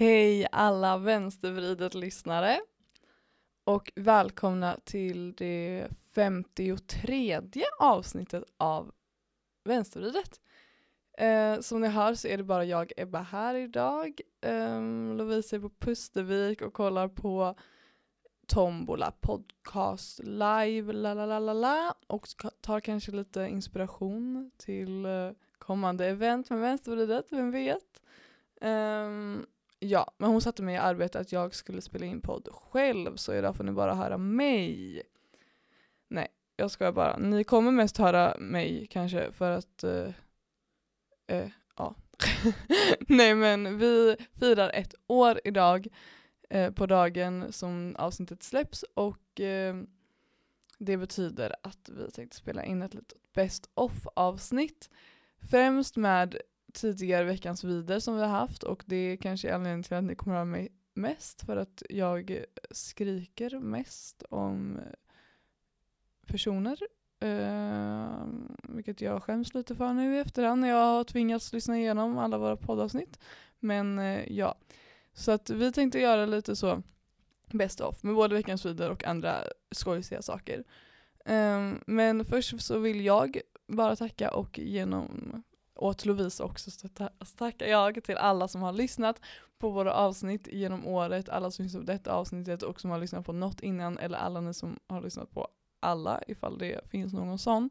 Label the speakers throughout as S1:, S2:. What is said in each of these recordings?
S1: Hej alla vänstervridet-lyssnare och välkomna till det 53 avsnittet av Vänstervridet. Eh, som ni hör så är det bara jag, Ebba, här idag. Eh, Lovisa är på Pustervik och kollar på Tombola podcast live la la la la la och tar kanske lite inspiration till eh, kommande event med Vänstervridet, vem vet. Um, ja, men hon satte mig i arbete att jag skulle spela in podd själv så idag får ni bara höra mig. Nej, jag ska bara. Ni kommer mest höra mig kanske för att uh, uh, ja. Nej men vi firar ett år idag uh, på dagen som avsnittet släpps och det betyder att vi tänkte spela in ett litet best of avsnitt. Främst med tidigare veckans vider som vi har haft och det är kanske anledningen till att ni kommer att höra mig mest för att jag skriker mest om personer. Uh, vilket jag skäms lite för nu i efterhand när jag har tvingats lyssna igenom alla våra poddavsnitt. Men uh, ja, så att vi tänkte göra lite så best of med både veckans vider och andra skojsiga saker. Uh, men först så vill jag bara tacka och genom och till Lovisa också tackar jag till alla som har lyssnat på våra avsnitt genom året, alla som lyssnat på detta avsnittet och som har lyssnat på något innan eller alla ni som har lyssnat på alla ifall det finns någon sån.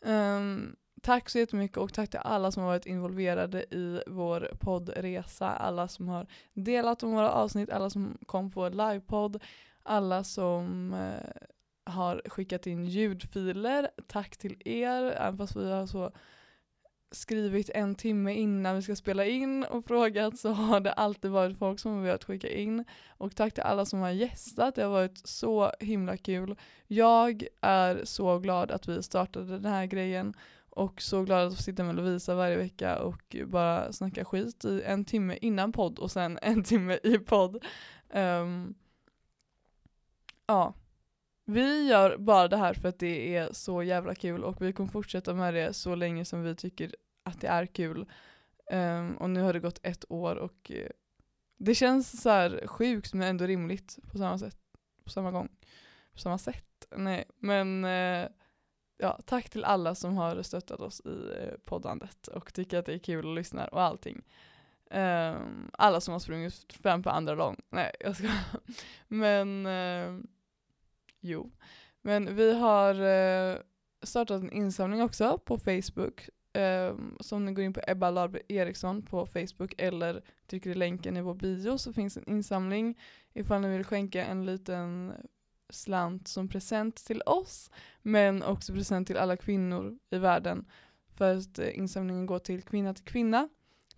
S1: Um, tack så jättemycket och tack till alla som har varit involverade i vår poddresa, alla som har delat om våra avsnitt, alla som kom på livepodd, alla som uh, har skickat in ljudfiler. Tack till er, även fast vi har så skrivit en timme innan vi ska spela in och frågat så har det alltid varit folk som har velat skicka in. Och tack till alla som har gästat, det har varit så himla kul. Jag är så glad att vi startade den här grejen och så glad att få sitta med Lovisa varje vecka och bara snacka skit i en timme innan podd och sen en timme i podd. Um, ja, vi gör bara det här för att det är så jävla kul och vi kommer fortsätta med det så länge som vi tycker att det är kul. Um, och nu har det gått ett år och uh, det känns så här sjukt men ändå rimligt på samma sätt. På samma gång. På samma sätt. Nej, men uh, ja, tack till alla som har stöttat oss i uh, poddandet och tycker att det är kul och lyssnar och allting. Um, alla som har sprungit fram på andra lång. Nej, jag ska. Men uh, Jo, men vi har eh, startat en insamling också på Facebook. Eh, så om ni går in på Ebba Larbe Eriksson på Facebook eller trycker i länken i vår bio så finns en insamling ifall ni vill skänka en liten slant som present till oss men också present till alla kvinnor i världen för att eh, insamlingen går till Kvinna till Kvinna.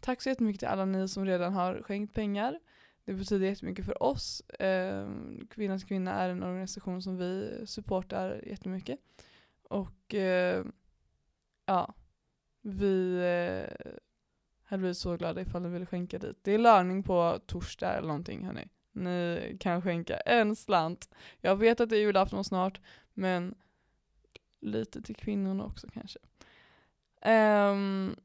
S1: Tack så jättemycket till alla ni som redan har skänkt pengar. Det betyder jättemycket för oss. Eh, Kvinna kvinna är en organisation som vi supportar jättemycket. Och eh, ja, vi eh, hade blivit så glada ifall ni ville skänka dit. Det är lörning på torsdag eller någonting hörni. Ni kan skänka en slant. Jag vet att det är julafton snart, men lite till kvinnorna också kanske. Um,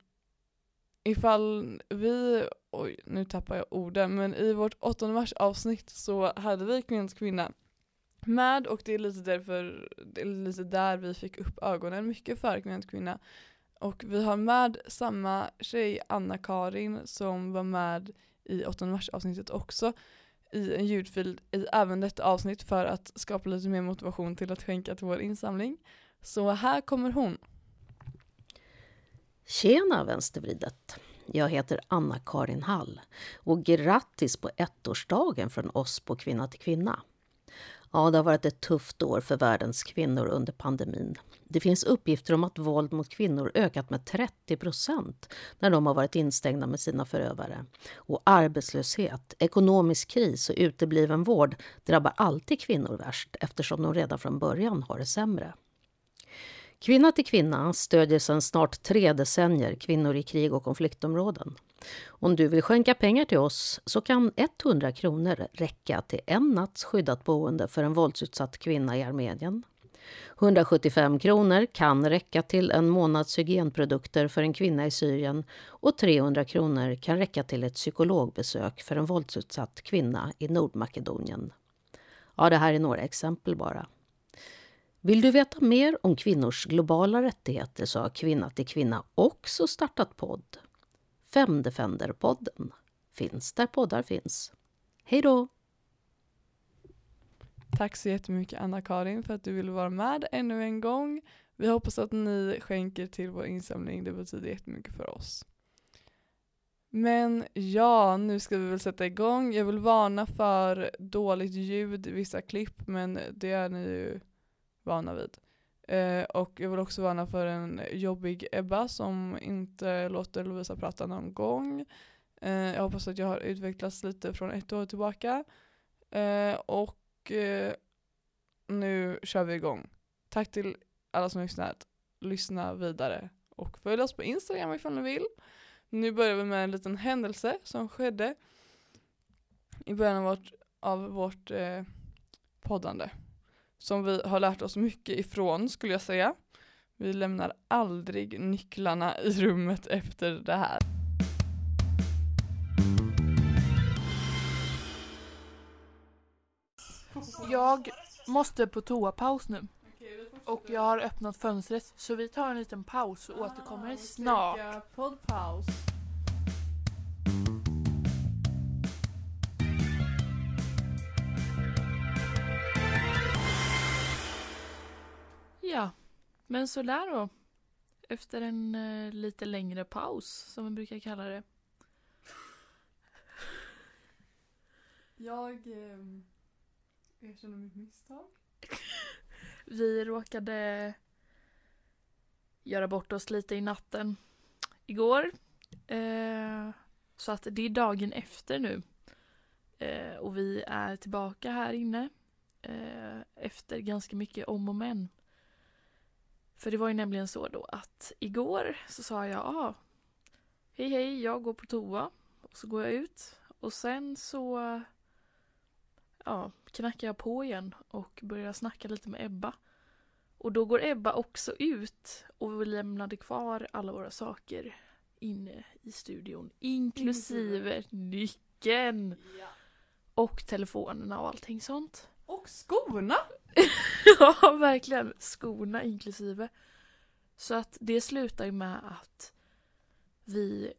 S1: ifall vi, oj nu tappar jag orden, men i vårt 8 mars avsnitt så hade vi kvinnans kvinna med och det är lite därför, det är lite där vi fick upp ögonen mycket för kvinnans kvinna. Och vi har med samma tjej, Anna-Karin, som var med i 8 mars avsnittet också i en ljudfil i även detta avsnitt för att skapa lite mer motivation till att skänka till vår insamling. Så här kommer hon.
S2: Tjena vänstervridet! Jag heter Anna-Karin Hall och grattis på ettårsdagen från oss på Kvinna till Kvinna. Ja, det har varit ett tufft år för världens kvinnor under pandemin. Det finns uppgifter om att våld mot kvinnor ökat med 30 procent när de har varit instängda med sina förövare. Och arbetslöshet, ekonomisk kris och utebliven vård drabbar alltid kvinnor värst eftersom de redan från början har det sämre. Kvinna till kvinna stödjer sedan snart tre decennier kvinnor i krig och konfliktområden. Om du vill skänka pengar till oss så kan 100 kronor räcka till en natts skyddat boende för en våldsutsatt kvinna i Armenien, 175 kronor kan räcka till en månads hygienprodukter för en kvinna i Syrien och 300 kronor kan räcka till ett psykologbesök för en våldsutsatt kvinna i Nordmakedonien. Ja, det här är några exempel bara. Vill du veta mer om kvinnors globala rättigheter så har Kvinna till Kvinna också startat podd. Femdefender-podden finns där poddar finns. Hej då!
S1: Tack så jättemycket Anna-Karin för att du ville vara med ännu en gång. Vi hoppas att ni skänker till vår insamling, det betyder jättemycket för oss. Men ja, nu ska vi väl sätta igång. Jag vill varna för dåligt ljud i vissa klipp, men det är ni ju vana vid. Eh, och jag vill också varna för en jobbig Ebba som inte låter Lovisa prata någon gång. Eh, jag hoppas att jag har utvecklats lite från ett år tillbaka. Eh, och eh, nu kör vi igång. Tack till alla som lyssnat. Lyssna vidare och följ oss på Instagram ifall ni vill. Nu börjar vi med en liten händelse som skedde i början av vårt, av vårt eh, poddande. Som vi har lärt oss mycket ifrån skulle jag säga. Vi lämnar aldrig nycklarna i rummet efter det här.
S3: Jag måste på toapaus nu. Och jag har öppnat fönstret så vi tar en liten paus och återkommer snart.
S1: Poddpaus.
S3: Ja, men så där då. Efter en eh, lite längre paus som vi brukar kalla det.
S1: Jag eh, erkänner mitt misstag.
S3: Vi råkade göra bort oss lite i natten igår. Eh, så att det är dagen efter nu. Eh, och vi är tillbaka här inne. Eh, efter ganska mycket om och men. För det var ju nämligen så då att igår så sa jag ah, hej hej, jag går på toa. Och så går jag ut. Och sen så ja, knackar jag på igen och börjar snacka lite med Ebba. Och då går Ebba också ut och vi lämnade kvar alla våra saker inne i studion. Inklusive nyckeln
S1: Ja.
S3: och telefonerna och allting sånt.
S1: Och skorna!
S3: ja, verkligen. Skorna inklusive. Så att det slutar ju med att vi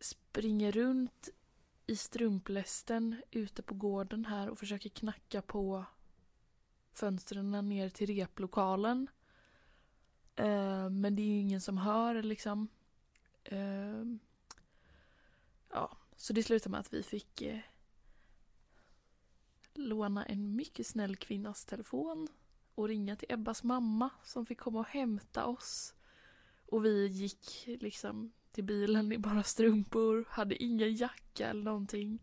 S3: springer runt i strumplästen ute på gården här och försöker knacka på fönstren ner till replokalen. Eh, men det är ju ingen som hör liksom. Eh, ja, så det slutar med att vi fick eh, låna en mycket snäll kvinnas telefon och ringa till Ebbas mamma som fick komma och hämta oss. Och vi gick liksom till bilen i bara strumpor, hade ingen jacka eller någonting.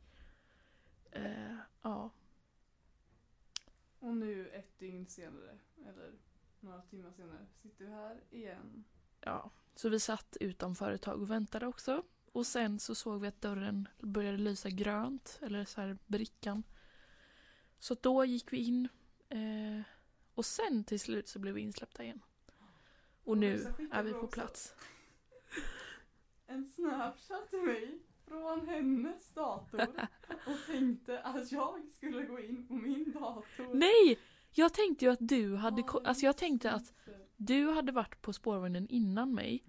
S3: Eh, ja,
S1: Och nu ett dygn senare, eller några timmar senare, sitter vi här igen.
S3: ja. Så vi satt utanför ett tag och väntade också. Och sen så såg vi att dörren började lysa grönt, eller så här brickan. Så då gick vi in. Eh, och sen till slut så blev vi insläppta igen. Och nu är vi på plats.
S1: En snapchat till mig från hennes dator och tänkte att jag skulle gå in på min dator.
S3: Nej! Jag tänkte ju att du hade... ko- Alltså jag tänkte att du hade varit på spårvagnen innan mig.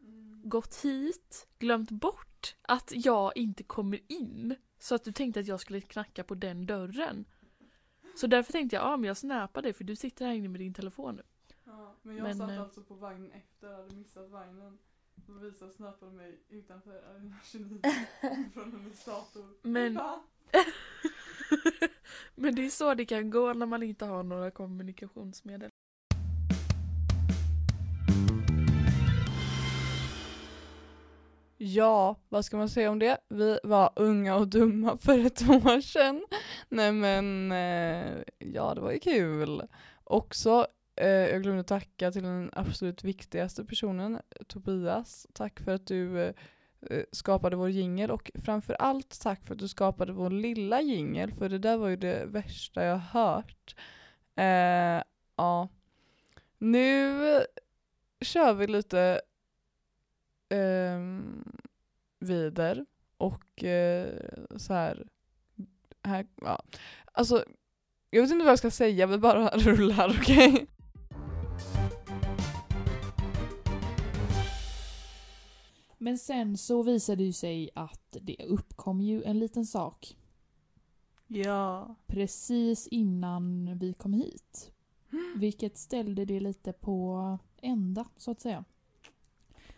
S1: Mm.
S3: Gått hit, glömt bort att jag inte kommer in. Så att du tänkte att jag skulle knacka på den dörren. Så därför tänkte jag, ja men jag snappar dig för du sitter här inne med din telefon nu.
S1: Ja, men jag
S3: Men,
S1: satt
S3: eh,
S1: alltså på vagnen efter, hade missat vagnen. Lovisa snappade mig utanför Arena 29 från hennes dator.
S3: Men- men det är så det kan gå när man inte har några kommunikationsmedel.
S1: Ja, vad ska man säga om det? Vi var unga och dumma för ett år sedan. Nej men, eh, ja det var ju kul. Också, eh, jag glömde tacka till den absolut viktigaste personen, Tobias. Tack för att du eh, eh, skapade vår jingel och framförallt tack för att du skapade vår lilla jingel för det där var ju det värsta jag hört. Eh, ja, Nu kör vi lite vider och uh, så här, här ja. Alltså, jag vet inte vad jag ska säga, vi bara rullar, okej? Okay?
S3: Men sen så visade det sig att det uppkom ju en liten sak.
S1: Ja.
S3: Precis innan vi kom hit. Vilket ställde det lite på ända, så att säga.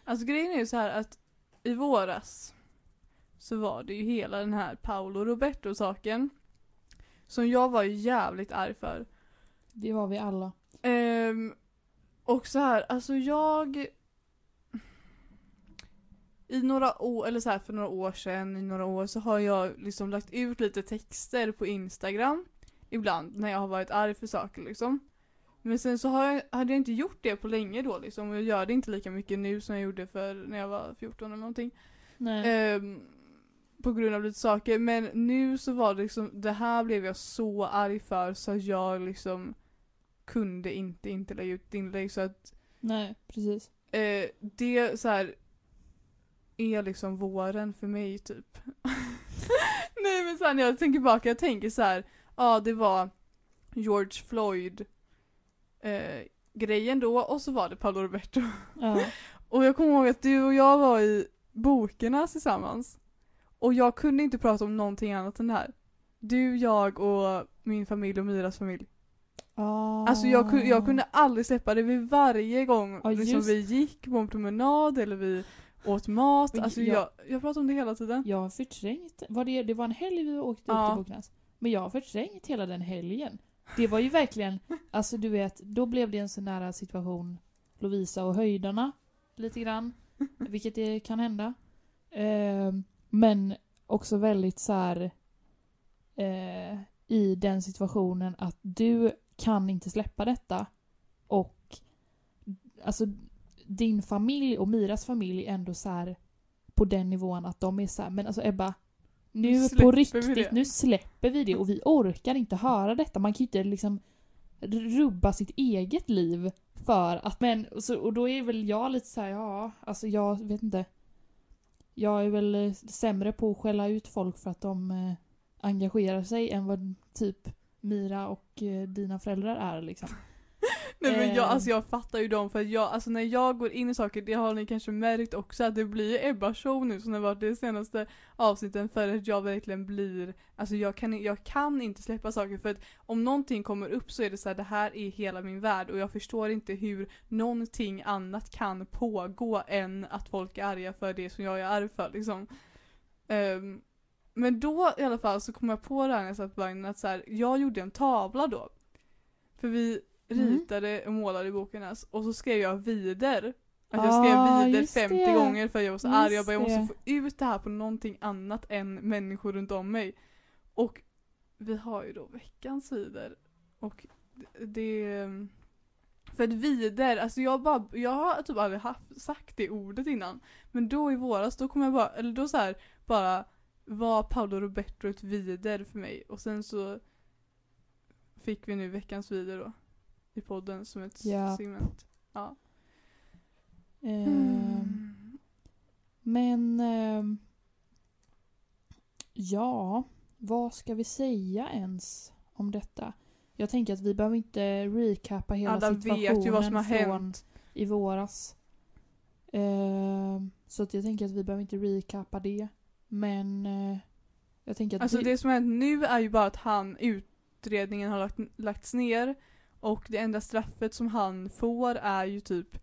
S1: Alltså grejen är ju så här att i våras så var det ju hela den här Paolo Roberto-saken. Som jag var jävligt arg för.
S3: Det var vi alla.
S1: Um, och så här, alltså jag i några år, eller så här för några år sedan, i några år så har jag liksom lagt ut lite texter på Instagram ibland när jag har varit arg för saker liksom. Men sen så har jag, hade jag inte gjort det på länge då liksom och jag gör det inte lika mycket nu som jag gjorde för när jag var 14 eller någonting. Um, på grund av lite saker men nu så var det liksom, det här blev jag så arg för så jag liksom kunde inte inte lägga ut inlägg så att
S3: Nej, precis.
S1: Uh, det så här är liksom våren för mig typ. Nej men sen när jag tänker tillbaka, jag tänker så här, ja det var George Floyd eh, grejen då och så var det Paolo Roberto.
S3: Ja.
S1: och jag kommer ihåg att du och jag var i Bokernas tillsammans. Och jag kunde inte prata om någonting annat än det här. Du, jag och min familj och Miras familj.
S3: Ah.
S1: Alltså jag, jag kunde aldrig släppa det vid varje gång
S3: Ja,
S1: liksom, vi gick på en promenad eller vi åt mat.
S3: Men
S1: Alltså
S3: jag-
S1: jag, jag pratar om det hela tiden.
S3: Jag har förträngt, var det, det var en helg vi åkte
S1: Ja.
S3: upp till Bocknäs. Men jag har förträngt hela den helgen. Det var ju verkligen, alltså du vet, då blev det en sån där situation, Lovisa och höjdarna, lite grann. Vilket det kan hända. Eh, men också väldigt så här eh, i den situationen att du kan inte släppa detta. Och alltså din familj och Miras familj är ändå så här på den nivån att de är så här, men alltså Ebba, nu
S1: Nu
S3: på riktigt,
S1: det."
S3: nu släpper vi det och vi orkar inte höra detta. Man kan ju inte liksom rubba sitt eget liv för att, men, och, så, och då är väl jag lite så här, ja, alltså jag vet inte. Jag är väl eh, sämre på att skälla ut folk för att de eh, engagerar sig än vad typ Mira och eh, dina föräldrar är liksom.
S1: Nej men jag, alltså jag fattar ju dem för att jag, alltså när jag går in i saker, det har ni kanske märkt också att det blir Ebba show nu som det varit de senaste avsnitten för att jag verkligen blir, alltså jag kan, jag kan inte släppa saker för att om någonting kommer upp så är det så här, det här är hela min värld och jag förstår inte hur någonting annat kan pågå än att folk är arga för det som jag är arg för liksom. Ehm, men då i alla fall så kom jag på det här när jag satt på vagnen att så här, jag gjorde en tavla då. För vi. Ritade och målade i Bokenäs och så skrev jag vider. Att jag skrev
S3: Ah,
S1: vider
S3: just
S1: 50
S3: det.
S1: gånger för jag var så arg. Jag
S3: Just
S1: bara jag måste
S3: det.
S1: få ut det här på någonting annat än människor runt om mig. Och vi har ju då veckans vider. Och det- det... För att vider, alltså jag bara, jag har typ aldrig haft, sagt det ordet innan. Men då i våras, då kom jag bara, eller då så här, bara var Paolo Roberto ett vider för mig. Och sen så fick vi nu veckans vider då. I podden som ett
S3: Ja.
S1: segment. Ja.
S3: Ehm, Men ehm, ja, vad ska vi säga ens om detta? Jag tänker att vi behöver inte recappa hela
S1: Alla
S3: situationen
S1: vet ju vad som har hänt.
S3: i våras. Ehm, så att jag tänker att vi behöver inte recappa det. Men eh, jag tänker att
S1: Alltså
S3: vi,
S1: det som har hänt nu är ju bara att han, utredningen har lagt, lagts ner och det enda straffet som han får är ju typ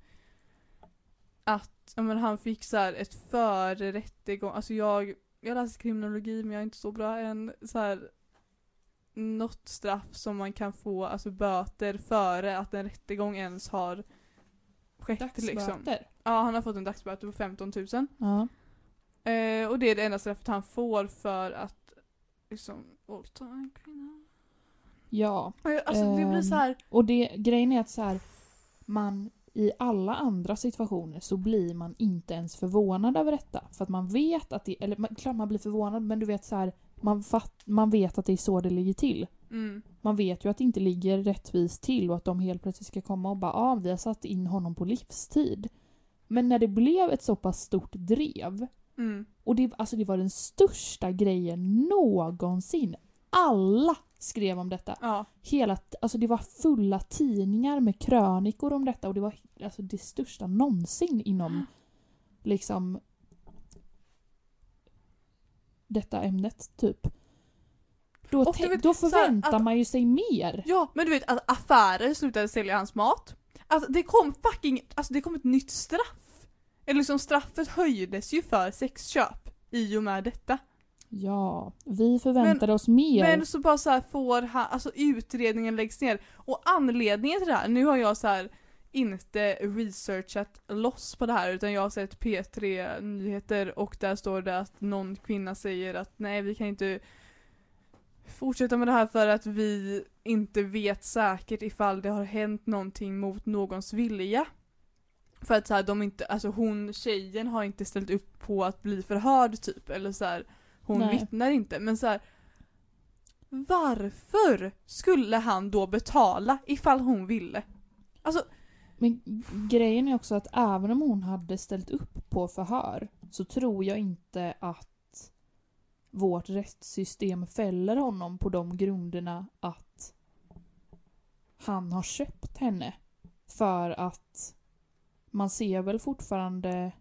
S1: att ja, men han fick så här ett före rättegång, alltså jag, jag läser kriminologi men jag är inte så bra än, så här något straff som man kan få, alltså böter före att en rättegång ens har skett liksom.
S3: dagsböter.
S1: Ja han har fått en dagsböter på 15 000.
S3: Ja.
S1: Eh, och det är det enda straffet han får för att liksom våldta en kvinna.
S3: Ja.
S1: Alltså det blir
S3: Ehm,
S1: så här.
S3: Och det, grejen är att så här, man i alla andra situationer så blir man inte ens förvånad över detta. För att man vet att det, eller man- klart man blir förvånad men du vet så här, man, fatt, man vet att det är så det ligger till.
S1: Mm.
S3: Man vet ju att det inte ligger rättvist till och att de helt plötsligt ska komma och bara ah, vi har satt in honom på livstid. Men när det blev ett så pass stort drev
S1: Mm.
S3: och det, alltså det var den största grejen någonsin. Alla skrev om detta.
S1: Ja.
S3: Hela, alltså det var fulla tidningar med krönikor om detta och det var alltså det största någonsin inom liksom detta ämnet typ. Då,
S1: Och vet,
S3: då förväntar
S1: att-
S3: man ju sig mer.
S1: ja, men du vet att affärer slutade sälja hans mat. Alltså det kom fucking, alltså det kom ett nytt straff. Eller liksom straffet höjdes ju för sexköp i och med detta.
S3: Ja, vi förväntade oss mer.
S1: Men så bara så här får han, alltså utredningen läggs ner. Och anledningen till det här, nu har jag så här inte researchat loss på det här utan jag har sett P3 nyheter och där står det att någon kvinna säger att nej vi kan inte fortsätta med det här för att vi inte vet säkert ifall det har hänt någonting mot någons vilja. För att så här, de inte, alltså hon, tjejen har inte ställt upp på att bli förhörd typ eller så här, hon
S3: Nej.
S1: vittnar inte men så här. Varför skulle han då betala ifall hon ville? Alltså,
S3: Men grejen är också att även om hon hade ställt upp på förhör så tror jag inte att vårt rättssystem fäller honom på de grunderna att han har köpt henne. För att man ser väl fortfarande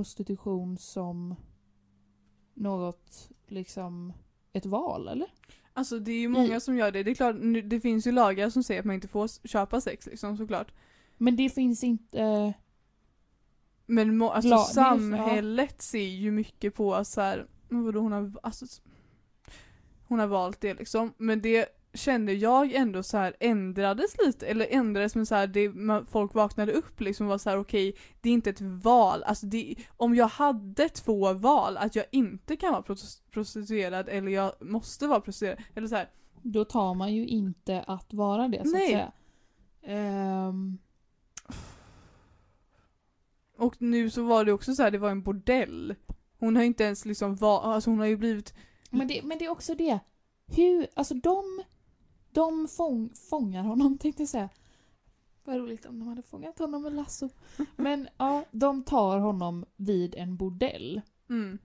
S3: prostitution som något, liksom, ett val, eller?
S1: alltså det är ju många
S3: I-
S1: som gör det. Det är klart, nu- det finns ju lagar som säger att man inte får köpa sex liksom såklart.
S3: Men det finns inte...
S1: Men må, alltså
S3: La-
S1: samhället ser ju mycket på att så här, men vadå hon har, alltså, hon har valt det liksom. Men det kände jag ändå så här ändrades lite, eller ändrades men så här, det, man, folk vaknade upp liksom och var så här: okej, det är inte ett val. Alltså det, om jag hade två val, att jag inte kan vara pros- prostituerad eller jag måste vara prostituerad, eller så här,
S3: Då tar man ju inte att vara det, så
S1: Nej.
S3: att säga. Ehm,
S1: Och nu så var det också så här, det var en bordell. Hon har inte ens liksom va- alltså hon har ju blivit
S3: men, det, men det är också det. Hur, alltså de, de fång, fångar honom tänkte jag säga. Vad roligt om de hade fångat honom med lasso. Men ja, de tar honom vid en bordell.
S1: mm.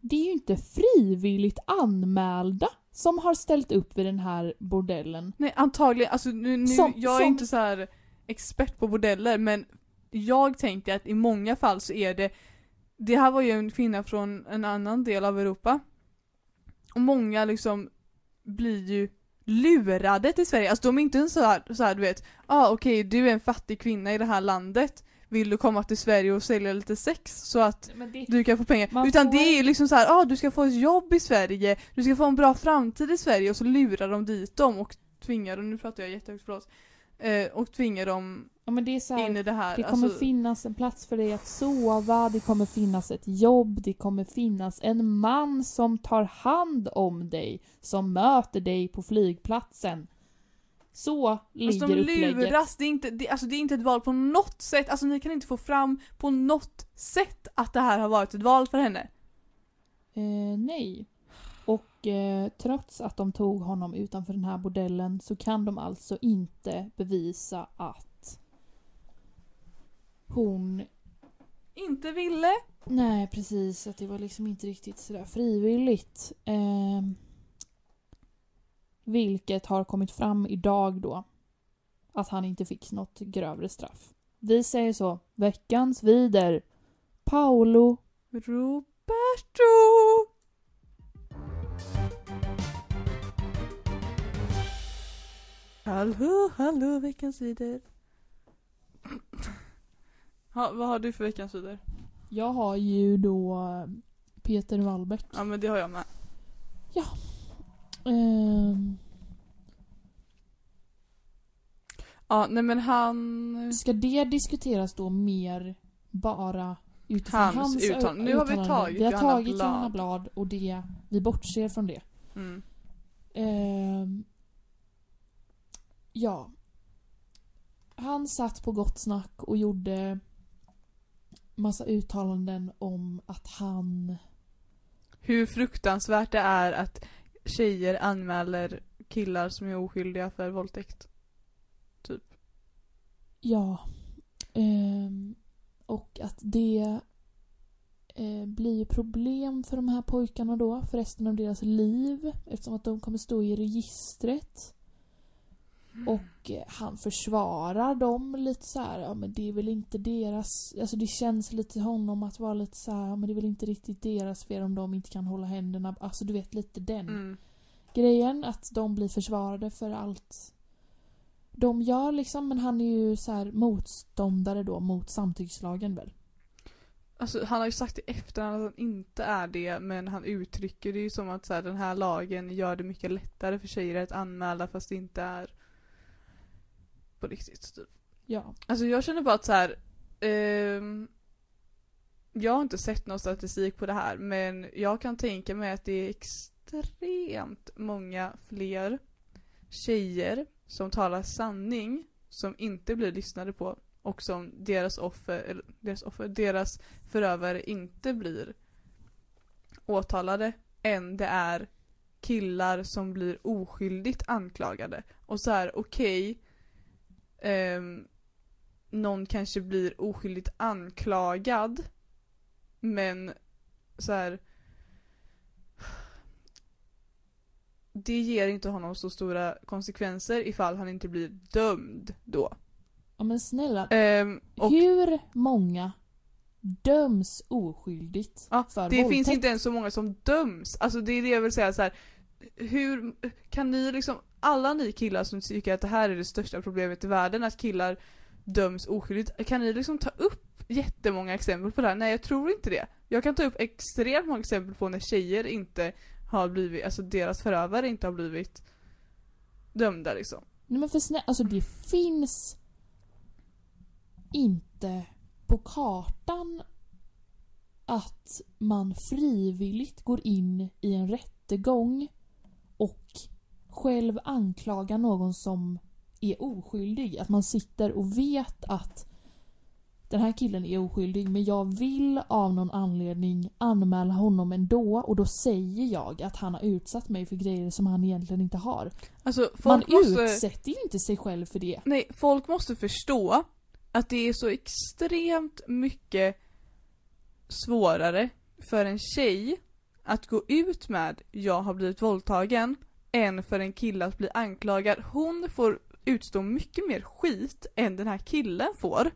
S3: Det är ju inte frivilligt anmälda som har ställt upp vid den här bordellen.
S1: Nej antagligen, alltså nu, nu
S3: Som-
S1: jag är
S3: som-
S1: inte så här expert på bordeller men jag tänker att i många fall så är det Det här var ju en kvinna från en annan del av Europa Och många liksom blir ju lurade till Sverige, alltså de är inte en så här, så här du vet ah, okej du är en fattig kvinna i det här landet. Vill du komma till Sverige och sälja lite sex så att
S3: det,
S1: du kan få pengar. Utan
S3: får-
S1: det är liksom så här, ah, du ska få ett jobb i Sverige, du ska få en bra framtid i Sverige. Och så lurar de dit dem och tvingar dem, nu pratar jag jättehögt förlåt, eh, och tvingar dem
S3: ja, här,
S1: in i det här.
S3: Det kommer
S1: alltså,
S3: finnas en plats för dig att sova, det kommer finnas ett jobb, det kommer finnas en man som tar hand om dig, som möter dig på flygplatsen. Så ligger
S1: alltså de
S3: upplägget.
S1: luras, det är, inte, det, alltså det är inte ett val på något sätt, alltså ni kan inte få fram på något sätt att det här har varit ett val för henne.
S3: Eh, nej. Och eh, trots att de tog honom utanför den här bordellen så kan de alltså inte bevisa att hon
S1: Inte ville,
S3: Nej, precis. Att det var liksom inte riktigt sådär frivilligt. Ehm, vilket har kommit fram idag då. Att han inte fick något grövre straff. Vi säger så. Veckans vider. Paolo.
S1: Roberto! Hallå, hallå veckans sidor. Ha, vad har du för veckans sidor?
S3: Jag har ju då eh, Peter Wallbäck.
S1: Ja men det har jag med.
S3: Ehm,
S1: Ja nej men han...
S3: ska det diskuteras då mer bara utifrån
S1: Hans
S3: hans,
S1: uttalande. Nu har vi tagit
S3: Vi har
S1: Johanna
S3: tagit
S1: Blad.
S3: Johanna Blad och det, vi bortser från det.
S1: Mm.
S3: Ehm, ja. Han satt på Gott Snack och gjorde massa uttalanden om att han
S1: hur fruktansvärt det är att tjejer anmäler killar som är oskyldiga för våldtäkt.
S3: Ja. Ehm, och att det eh, blir problem för de här pojkarna då för resten av deras liv eftersom att de kommer stå i registret. Och eh, han försvarar dem lite så här, ja men det är väl inte deras, alltså det känns lite honom att vara lite så här, ja men det är väl inte riktigt deras fel om de inte kan hålla händerna, alltså du vet lite den
S1: Mm.
S3: grejen att de blir försvarade för allt de gör liksom, men han är ju så här motståndare då mot samtyckslagen väl?
S1: Alltså han har ju sagt i efterhand att han inte är det men han uttrycker det ju som att så här, den här lagen gör det mycket lättare för tjejer att anmäla fast det inte är på riktigt. Typ.
S3: Ja.
S1: Alltså jag känner bara att så här. ehm, jag har inte sett någon statistik på det här men jag kan tänka mig att det är extremt många fler tjejer som talar sanning som inte blir lyssnade på och som deras offer, eller deras offer, deras förövare inte blir åtalade än det är killar som blir oskyldigt anklagade. Och så här, okej, ehm, någon kanske blir oskyldigt anklagad men så här. Det ger inte honom så stora konsekvenser ifall han inte blir dömd då.
S3: ja men snälla,
S1: Ehm, och
S3: hur många döms oskyldigt
S1: Ja,
S3: för
S1: det
S3: våldtäkt?
S1: finns inte ens så många som döms. Alltså det är det jag vill säga så här. Hur kan ni liksom, alla ni killar som tycker att det här är det största problemet i världen, att killar döms oskyldigt, kan ni liksom ta upp jättemånga exempel på det här? Nej jag tror inte det. Jag kan ta upp extremt många exempel på när tjejer inte har blivit, alltså deras förövare inte har blivit dömda liksom.
S3: Nej men för snälla, alltså det finns inte på kartan att man frivilligt går in i en rättegång själv anklagar någon som är oskyldig. Att man sitter och vet att den här killen är oskyldig men jag vill av någon anledning anmäla honom ändå och då säger jag att han har utsatt mig för grejer som han egentligen inte har.
S1: Alltså
S3: Man
S1: måste...
S3: utsätter ju inte sig själv för det.
S1: Nej, folk måste förstå att det är så extremt mycket svårare för en tjej att gå ut med jag har blivit våldtagen än för en kille att bli anklagad. Hon får utstå mycket mer skit än den här killen får.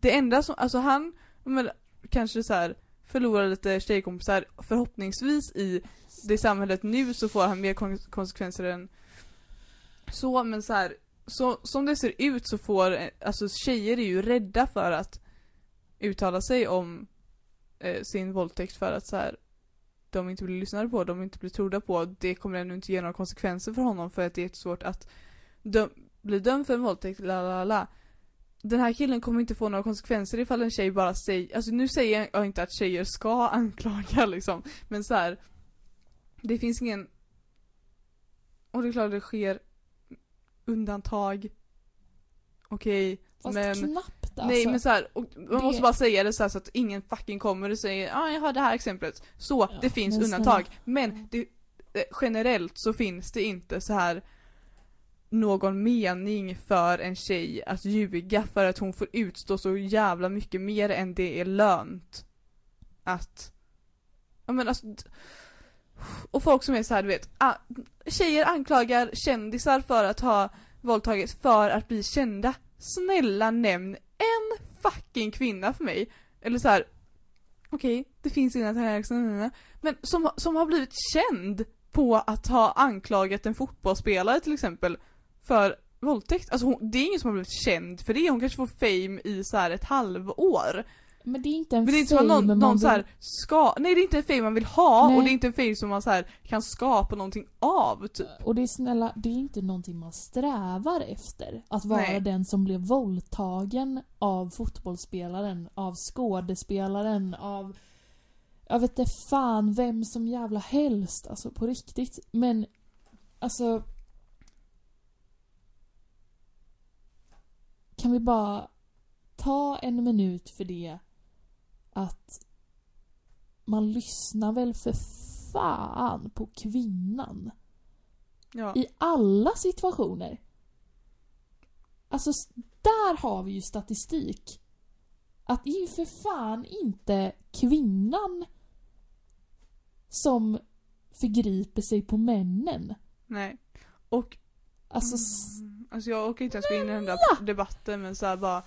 S1: Det enda som, alltså han, men, kanske så här förlorar lite tjejkompisar förhoppningsvis i det samhället nu så får han mer konsekvenser än så men så här så som det ser ut så får, alltså tjejer är ju rädda för att uttala sig om eh, sin våldtäkt för att så här de inte blir lyssnade på, de inte blir trodda på. Det kommer ännu inte ge några konsekvenser för honom för att det är svårt att döm, bli dömd för en våldtäkt, la la la. Den här killen kommer inte få några konsekvenser ifall en tjej bara säger, alltså nu säger jag inte att tjejer ska anklaga liksom, men så här. Det finns ingen, och det är klart det sker undantag. Okej,
S3: Fast
S1: men
S3: knappt alltså.
S1: Nej men så här, och man
S3: det-
S1: måste bara säga det så, så att ingen fucking kommer och säger ja ah, jag har det här exemplet. Så,
S3: Ja,
S1: det finns
S3: men
S1: undantag.
S3: snälla.
S1: Men det, eh, generellt så finns det inte så här någon mening för en tjej att ljuga för att hon får utstå så jävla mycket mer än det är lönt. Att, ja men alltså och folk som är så här, du vet, tjejer anklagar kändisar för att ha våldtagit för att bli kända. Snälla nämn fucking kvinna för mig. Eller så här. okej, det finns inga här men som, som har blivit känd på att ha anklagat en fotbollsspelare till exempel för våldtäkt. Alltså hon, det är ingen som har blivit känd för det, hon kanske får fame i så här ett halvår.
S3: Men det är inte en
S1: Men det är inte som någon,
S3: man
S1: någon så
S3: vill-
S1: här ska, nej det är inte en fame man vill ha
S3: Nej.
S1: och det är inte en fame som man så här kan skapa någonting av typ.
S3: Och det är snälla, det är inte någonting man strävar efter. Att vara
S1: Nej.
S3: den som blev våldtagen av fotbollsspelaren, av skådespelaren, av... Jag vet inte fan vem som jävla helst, alltså på riktigt. Men, alltså... Kan vi bara ta en minut för det att man lyssnar väl för fan på kvinnan.
S1: Ja.
S3: I alla situationer. Alltså, där har vi ju statistik. Att det är ju för fan inte kvinnan som förgriper sig på männen.
S1: Nej. Och
S3: Alltså,
S1: Mm, Alltså jag orkar inte ens gå in i den där debatten men så här bara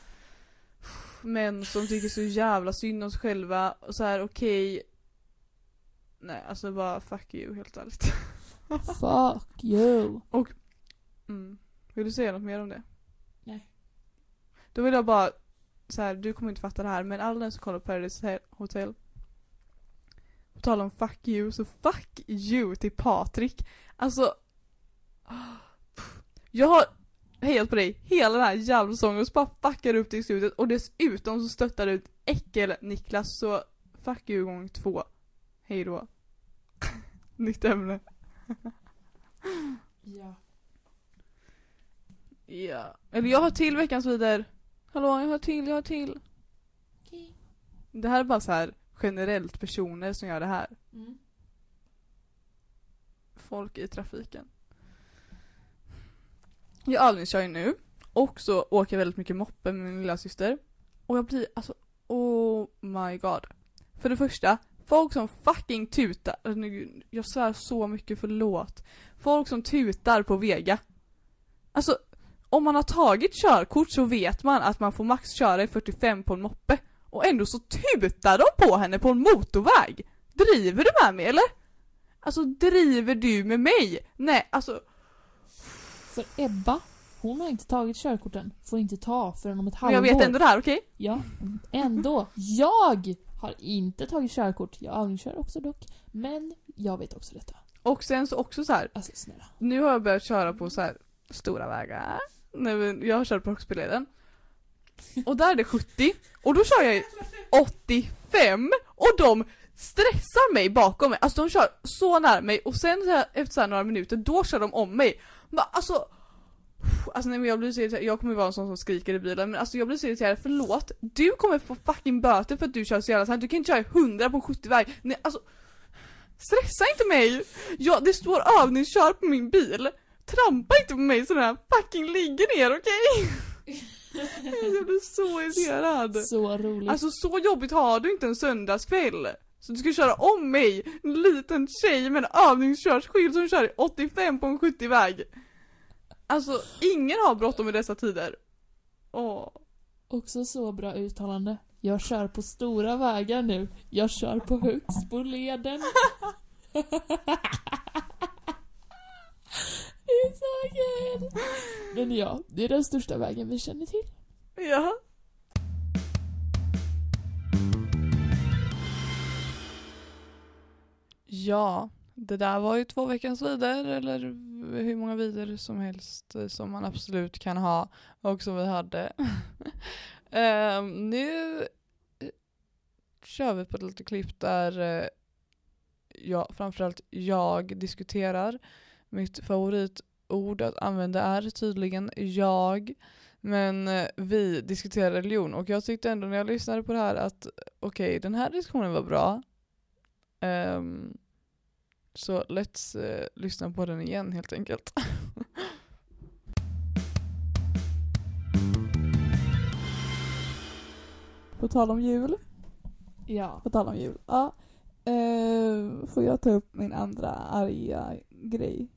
S1: Män som tycker så jävla synd om sig själva och så här okej Nej alltså bara fuck you helt ärligt.
S3: fuck you.
S1: Mm. Vill du säga något mer om det?
S3: Nej.
S1: Då vill jag bara så här, du kommer inte fatta det här men alla den som kollar på Paradise Hotel På tal om fuck you så fuck you till Patrik. Alltså Jag har hejat på dig hela den här jävla säsongen och så bara fuckar du upp i slutet och dessutom så stöttar du ut äckel-Niklas så fuck you gång två. Hej då. Nytt ämne.
S3: Ja.
S1: Ja. Eller jag har till veckans vidare. Hallå, jag har till, jag har till.
S3: Okej.
S1: Det här är bara så här generellt personer som gör det här.
S3: Mm.
S1: Folk i trafiken. Jag övningskör ju nu. Och så åker jag väldigt mycket moppe med min lilla syster. Och jag blir alltså, oh my god. För det första, folk som fucking tutar. Alltså, jag svär så mycket, förlåt. Folk som tutar på Vega. Alltså, om man har tagit körkort så vet man att man får max köra i 45 på en moppe. Och ändå så tutar de på henne på en motorväg. Driver du med mig eller? Alltså driver du med mig? Nej, alltså
S3: för Ebba, hon har inte tagit körkorten. Får inte ta förrän om ett
S1: men
S3: halvår.
S1: jag vet ändå det här, okej?
S3: Ja, ändå. Jag har inte tagit körkort. Jag övningskör också dock. Men jag vet också detta.
S1: Och sen så också så här.
S3: Alltså snälla.
S1: nu har jag börjat köra på så här stora vägar. Men jag har kört på Högsbyleden. Och där är det 70, och då kör jag i 85 och de stressar mig bakom mig. Alltså de kör så nära mig och sen så här, efter så några minuter, då kör de om mig. Alltså Alltså nej men jag blir så irriterad, jag kommer vara en sån som skriker i bilen men alltså jag blir så irriterad, förlåt Du kommer få fucking böter för att du kör så jävla snabbt, du kan inte köra i 100 på en 70-väg Nej alltså Stressa inte mig! Ja, det står övningskör på min bil Trampa inte på mig sådär, fucking ligger ner okej? jag blir så irriterad
S3: Så roligt.
S1: Alltså så jobbigt har du inte en söndagskväll. Så du ska köra om mig, en liten tjej med en övningskörskylt som kör i 85 på en 70-väg. Alltså ingen har bråttom i dessa tider. Åh.
S3: Också så bra uttalande. Jag kör på stora vägar nu. Jag kör på Högsboleden. det är så kul! Men ja, det är den största vägen vi känner till.
S1: Ja. Ja, det där var ju två veckans vider eller hur många vider som helst eh, som man absolut kan ha och som vi hade. Ehm, nu eh, kör vi på lite klipp där eh, jag, framförallt jag diskuterar. Mitt favoritord att använda är tydligen jag. Men vi diskuterar religion och jag tyckte ändå när jag lyssnade på det här att okej, den här diskussionen var bra. Um, så let's eh, lyssna på den igen helt enkelt. På tal om jul.
S3: Ja.
S1: På tal om jul. Ja. Eh, får jag ta upp min andra arga grej?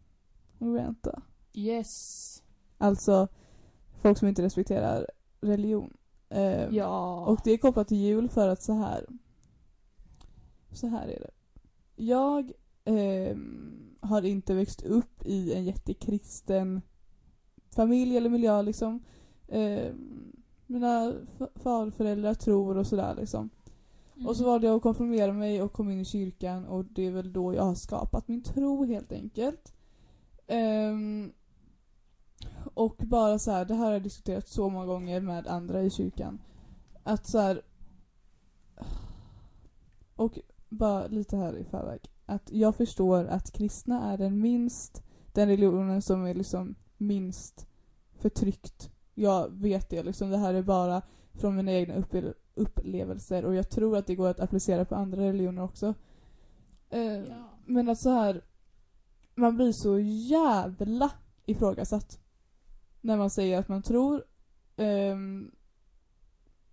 S1: Vänta.
S3: Yes.
S1: Alltså folk som inte respekterar religion. Eh,
S3: Ja.
S1: Och det är kopplat till jul för att så här. Så här är det. Jag ehm, har inte växt upp i en jättekristen familj eller miljö liksom. Ehm, mina farföräldrar tror och sådär liksom. Och så valde jag att konfirmera mig och kom in i kyrkan och det är väl då jag har skapat min tro helt enkelt. Ehm, och bara så här, det här har jag diskuterat så många gånger med andra i kyrkan. Att så här. Och bara lite här i förväg. Att jag förstår att kristna är den minst, den religionen som är liksom minst förtryckt. Jag vet det liksom. Det här är bara från mina egna upplevelser och jag tror att det går att applicera på andra religioner också. Eh, Men att så här man blir så jävla ifrågasatt när man säger att man tror. Ehm,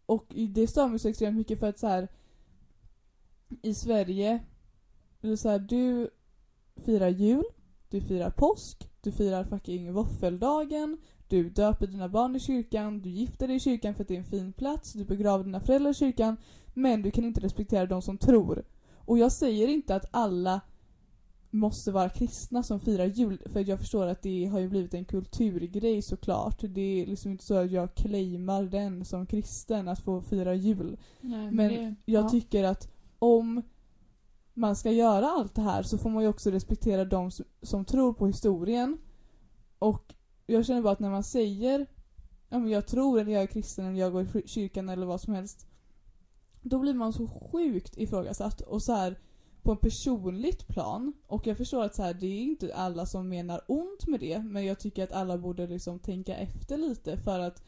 S1: och det stör mig så extremt mycket för att så här i Sverige, eller så här, du firar jul, du firar påsk, du firar fucking våffeldagen, du döper dina barn i kyrkan, du gifter dig i kyrkan för att det är en fin plats, du begraver dina föräldrar i kyrkan, men du kan inte respektera de som tror. Och jag säger inte att alla måste vara kristna som firar jul, för jag förstår att det har ju blivit en kulturgrej såklart. Det är liksom inte så att jag claimar den som kristen, att få fira jul.
S3: Nej,
S1: Men
S3: det-
S1: jag
S3: ja.
S1: tycker att om man ska göra allt det här så får man ju också respektera de som, som tror på historien. Och jag känner bara att när man säger ja, men jag tror eller jag är kristen eller jag går i kyrkan eller vad som helst. Då blir man så sjukt ifrågasatt och så här på ett personligt plan. Och jag förstår att så här, det är inte alla som menar ont med det men jag tycker att alla borde liksom tänka efter lite för att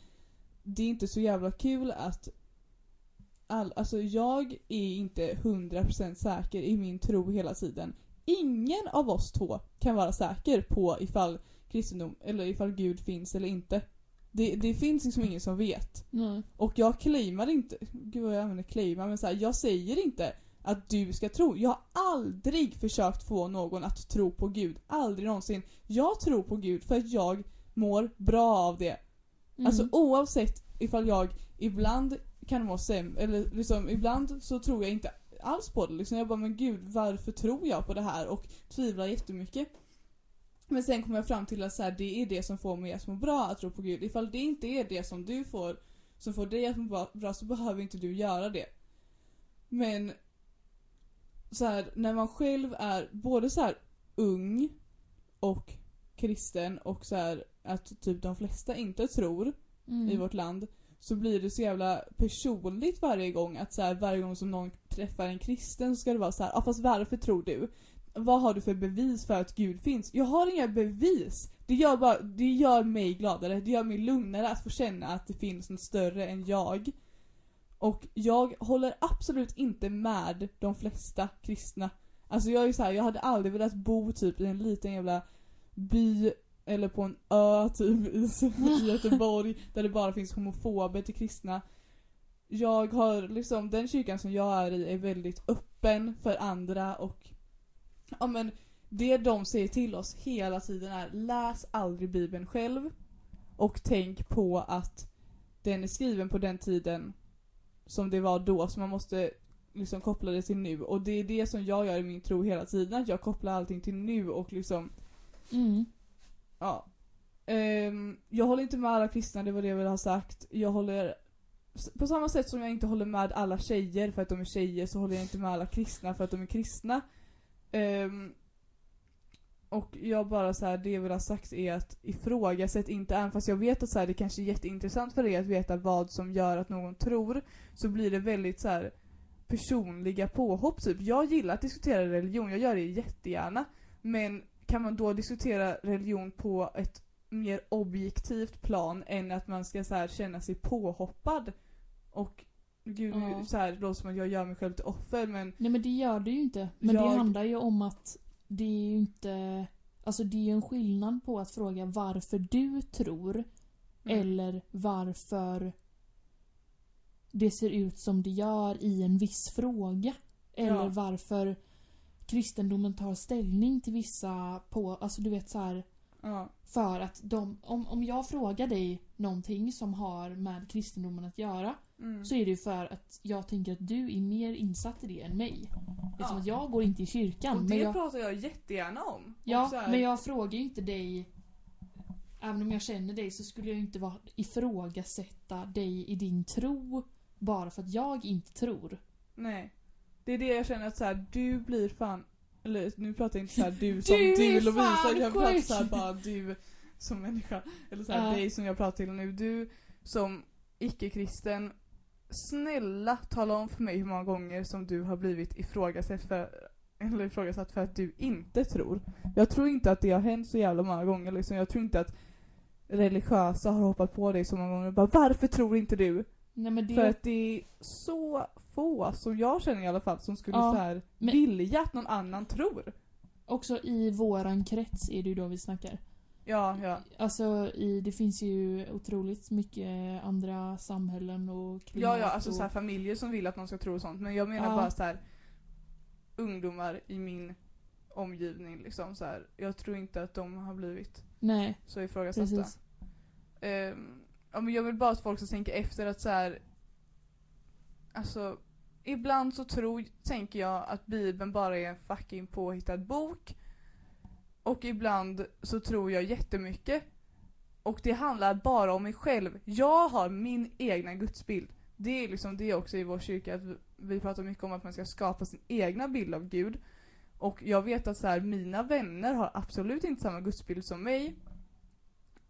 S1: det är inte så jävla kul att all, alltså jag är inte 100% säker i min tro hela tiden. Ingen av oss två kan vara säker på ifall kristendom, eller ifall Gud finns eller inte. Det, det finns liksom ingen som vet.
S3: Nej.
S1: Och jag claimar inte, gud vad jag använder claima, men så här, jag säger inte att du ska tro. Jag har aldrig försökt få någon att tro på Gud. Aldrig någonsin. Jag tror på Gud för att jag mår bra av det.
S3: Mm.
S1: Alltså oavsett ifall jag ibland kan må sämre, eller liksom ibland så tror jag inte alls på det. Liksom jag bara men gud varför tror jag på det här? Och tvivlar jättemycket. Men sen kommer jag fram till att så här, det är det som får mig att må bra att tro på Gud. Ifall det inte är det som du får, som får dig att må bra- bra så behöver inte du göra det. Men så här, när man själv är både så här ung och kristen och så här att typ de flesta inte tror
S3: Mm.
S1: i vårt land så blir det så jävla personligt varje gång att så här, varje gång som någon träffar en kristen så ska det vara så här, ah, fast varför tror du? Vad har du för bevis för att Gud finns? Jag har inga bevis! Det gör, bara, det gör mig gladare, det gör mig lugnare att få känna att det finns något större än jag. Och jag håller absolut inte med de flesta kristna. Alltså jag är så här, jag hade aldrig velat bo typ i en liten jävla by eller på en ö typ i, Göteborg där det bara finns homofober till kristna. Jag har liksom, den kyrkan som jag är i är väldigt öppen för andra och ja men det de säger till oss hela tiden är läs aldrig bibeln själv och tänk på att den är skriven på den tiden som det var då så man måste liksom koppla det till nu och det är det som jag gör i min tro hela tiden att jag kopplar allting till nu och liksom
S3: Mm.
S1: Ja. Um, jag håller inte med alla kristna, det var det jag ville ha sagt. Jag håller... På samma sätt som jag inte håller med alla tjejer för att de är tjejer så håller jag inte med alla kristna för att de är kristna. Um, och jag bara så här, det jag vill ha sagt är att ifrågasätt inte, även fast jag vet att så här, det kanske är jätteintressant för er att veta vad som gör att någon tror, så blir det väldigt så här personliga påhopp typ. Jag gillar att diskutera religion, jag gör det jättegärna. Men kan man då diskutera religion på ett mer objektivt plan än att man ska så här känna sig påhoppad? Och gud, nu
S3: Ja.
S1: så här, det låter som att jag gör mig själv till offer men
S3: Nej men det gör det ju inte. Men
S1: Jag-
S3: det handlar ju om att det är ju inte... Alltså det är ju en skillnad på att fråga varför du tror
S1: Mm.
S3: eller varför det ser ut som det gör i en viss fråga. Eller
S1: Ja.
S3: varför kristendomen tar ställning till vissa på, alltså du vet så här
S1: ja.
S3: för att de, om, om jag frågar dig någonting som har med kristendomen att göra
S1: Mm.
S3: så är det ju för att jag tänker att du är mer insatt i det än mig. Eftersom
S1: Ja.
S3: att jag går inte i kyrkan.
S1: Och
S3: men
S1: det
S3: jag,
S1: pratar jag jättegärna om.
S3: ja,
S1: här,
S3: men jag frågar ju inte dig Även om jag känner dig så skulle jag inte vara, ifrågasätta dig i din tro bara för att jag inte tror.
S1: Nej. Det är det jag känner att så här, du blir fan eller nu pratar jag inte så här du som
S3: Du
S1: du, Lovisa, jag pratar så här bara du som människa. Eller så här,
S3: Ja.
S1: dig som jag pratar till nu. Du som icke-kristen, snälla tala om för mig hur många gånger som du har blivit ifrågasatt för, eller ifrågasatt för att du inte tror. Jag tror inte att det har hänt så jävla många gånger liksom. Jag tror inte att religiösa har hoppat på dig så många gånger och bara varför tror inte du?
S3: Nej det...
S1: För att det är så få, som jag känner i alla fall, som skulle
S3: Ja,
S1: så här
S3: men-
S1: vilja att någon annan tror.
S3: Också i våran krets är det ju då vi snackar.
S1: Ja, ja.
S3: Alltså i, det finns ju otroligt mycket andra samhällen och klimat
S1: Ja, ja, alltså
S3: och...
S1: så här, familjer som vill att någon ska tro och sånt. Men jag menar
S3: Ja.
S1: bara så här ungdomar i min omgivning liksom så här. Jag tror inte att de har blivit
S3: Nej,
S1: så ifrågasatta.
S3: precis.
S1: Ehm, ja, men jag vill bara att folk ska tänka efter att så här. Alltså, ibland så tror, tänker jag att bibeln bara är en fucking påhittad bok. Och ibland så tror jag jättemycket. Och det handlar bara om mig själv. Jag har min egna gudsbild. Det är liksom det också i vår kyrka, att vi- pratar mycket om att man ska skapa sin egna bild av Gud. Och jag vet att så här, mina vänner har absolut inte samma gudsbild som mig.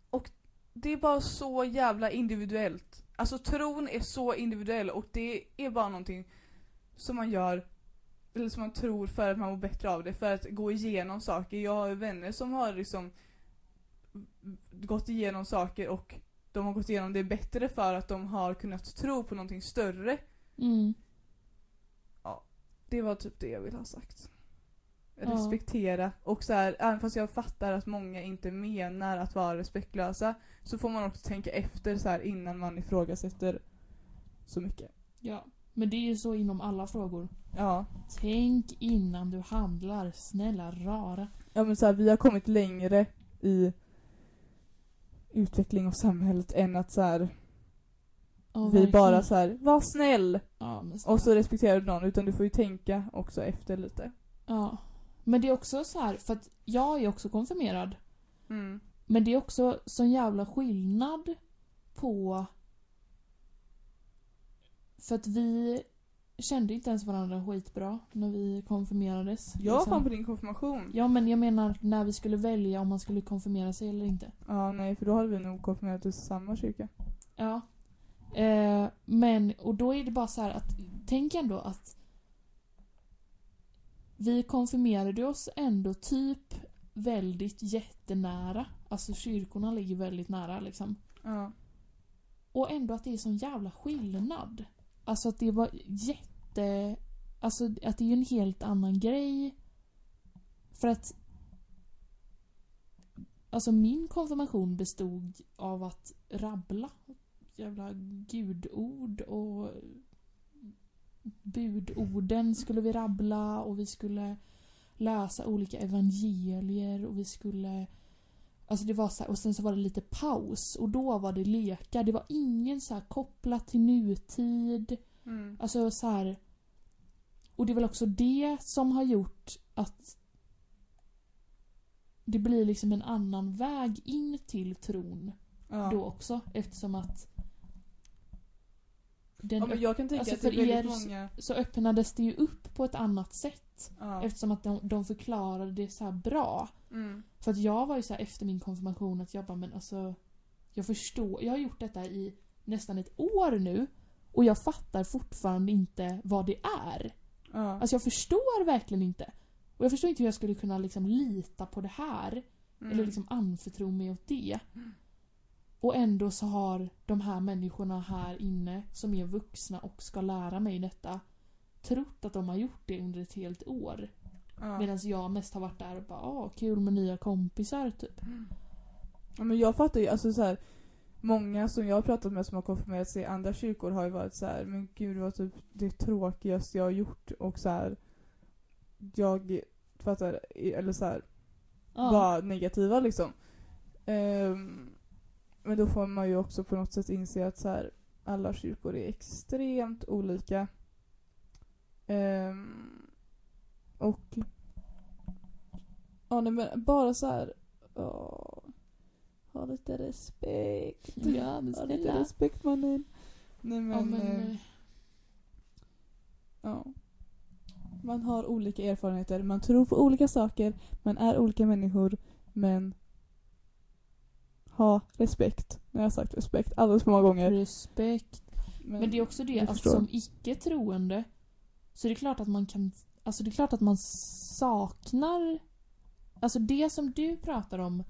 S1: Och det är bara så jävla individuellt. Alltså tron är så individuell och det är bara någonting som man gör, eller som man tror för att man mår bättre av det, för att gå igenom saker. Jag har vänner som har liksom gått igenom saker och de har gått igenom det bättre för att de har kunnat tro på någonting större.
S3: Mm.
S1: Det var typ det jag ville ha sagt. Respektera. Och så här, även fast jag fattar att många inte menar att vara respektlösa så får man också tänka efter så här innan man ifrågasätter så mycket.
S3: Ja. Men det är ju så inom alla frågor.
S1: Ja.
S3: Tänk innan du handlar, snälla rara.
S1: Ja men så här, vi har kommit längre i utveckling av samhället än att så här,
S3: Ja,
S1: vi bara så här, var snäll!
S3: Ja, men
S1: Och så respekterar du någon utan du får ju tänka också efter lite.
S3: Ja. Men det är också så här, för att jag är också konfirmerad.
S1: Mm.
S3: Men det är också sån jävla skillnad på... För att vi kände inte ens varandra skitbra när vi konfirmerades.
S1: Jag var
S3: liksom.
S1: fan på din konfirmation.
S3: Ja men jag menar när vi skulle välja om man skulle konfirmera sig eller inte.
S1: Ja nej för då hade vi nog konfirmerat oss i samma kyrka.
S3: Ja. Eh, men, och då är det bara så här att, tänk ändå att vi konfirmerade oss ändå typ väldigt jättenära. Alltså kyrkorna ligger väldigt nära liksom.
S1: Ja.
S3: Och ändå att det är sån jävla skillnad. Alltså att det var jätte... Alltså att det är ju en helt annan grej. För att... Alltså min konfirmation bestod av att rabbla jävla gudord och budorden skulle vi rabbla och vi skulle läsa olika evangelier och vi skulle Alltså det var så här, och sen så var det lite paus och då var det lekar. Det var ingen så här kopplat till nutid.
S1: Mm.
S3: Alltså så här. Och det är väl också det som har gjort att det blir liksom en annan väg in till tron
S1: Ja.
S3: då också eftersom att den
S1: ja jag kan tänka
S3: Alltså,
S1: att
S3: för er-
S1: många...
S3: så öppnades det ju upp på ett annat sätt
S1: Ja.
S3: eftersom att de, de förklarade det så bra.
S1: Mm.
S3: För att jag var ju så efter min konfirmation att jag bara men alltså Jag förstår, jag har gjort detta i nästan ett år nu och jag fattar fortfarande inte vad det är.
S1: Ja.
S3: Alltså jag förstår verkligen inte. Och jag förstår inte hur jag skulle kunna liksom lita på det här.
S1: Mm.
S3: Eller liksom anförtro mig åt det. Och ändå så har de här människorna här inne som är vuxna och ska lära mig detta trott att de har gjort det under ett helt år.
S1: ja.
S3: Medan jag mest har varit där och bara åh kul med nya kompisar typ.
S1: ja men jag fattar ju, alltså så här. Många som jag har pratat med som har konfirmerat sig i andra kyrkor har ju varit så här, men gud det var typ det tråkigaste jag har gjort och så här. Jag fattar, eller så här,
S3: Ja.
S1: var negativa liksom. Ehm, men då får man ju också på något sätt inse att så här, alla kyrkor är extremt olika. Ehm, och ja nej, men bara så här. åh, ha lite respekt.
S3: Ja men
S1: Ha lite
S3: snälla.
S1: respekt mannen. Nej men,
S3: Ja, men,
S1: eh,
S3: eh,
S1: ja. Man har olika erfarenheter, man tror på olika saker, man är olika människor, men ha respekt. Nu har jag sagt respekt alldeles för många gånger.
S3: respekt. Men det är också det, att som icke-troende så är det klart att man kan... Alltså det är klart att man saknar... Alltså det som du pratar om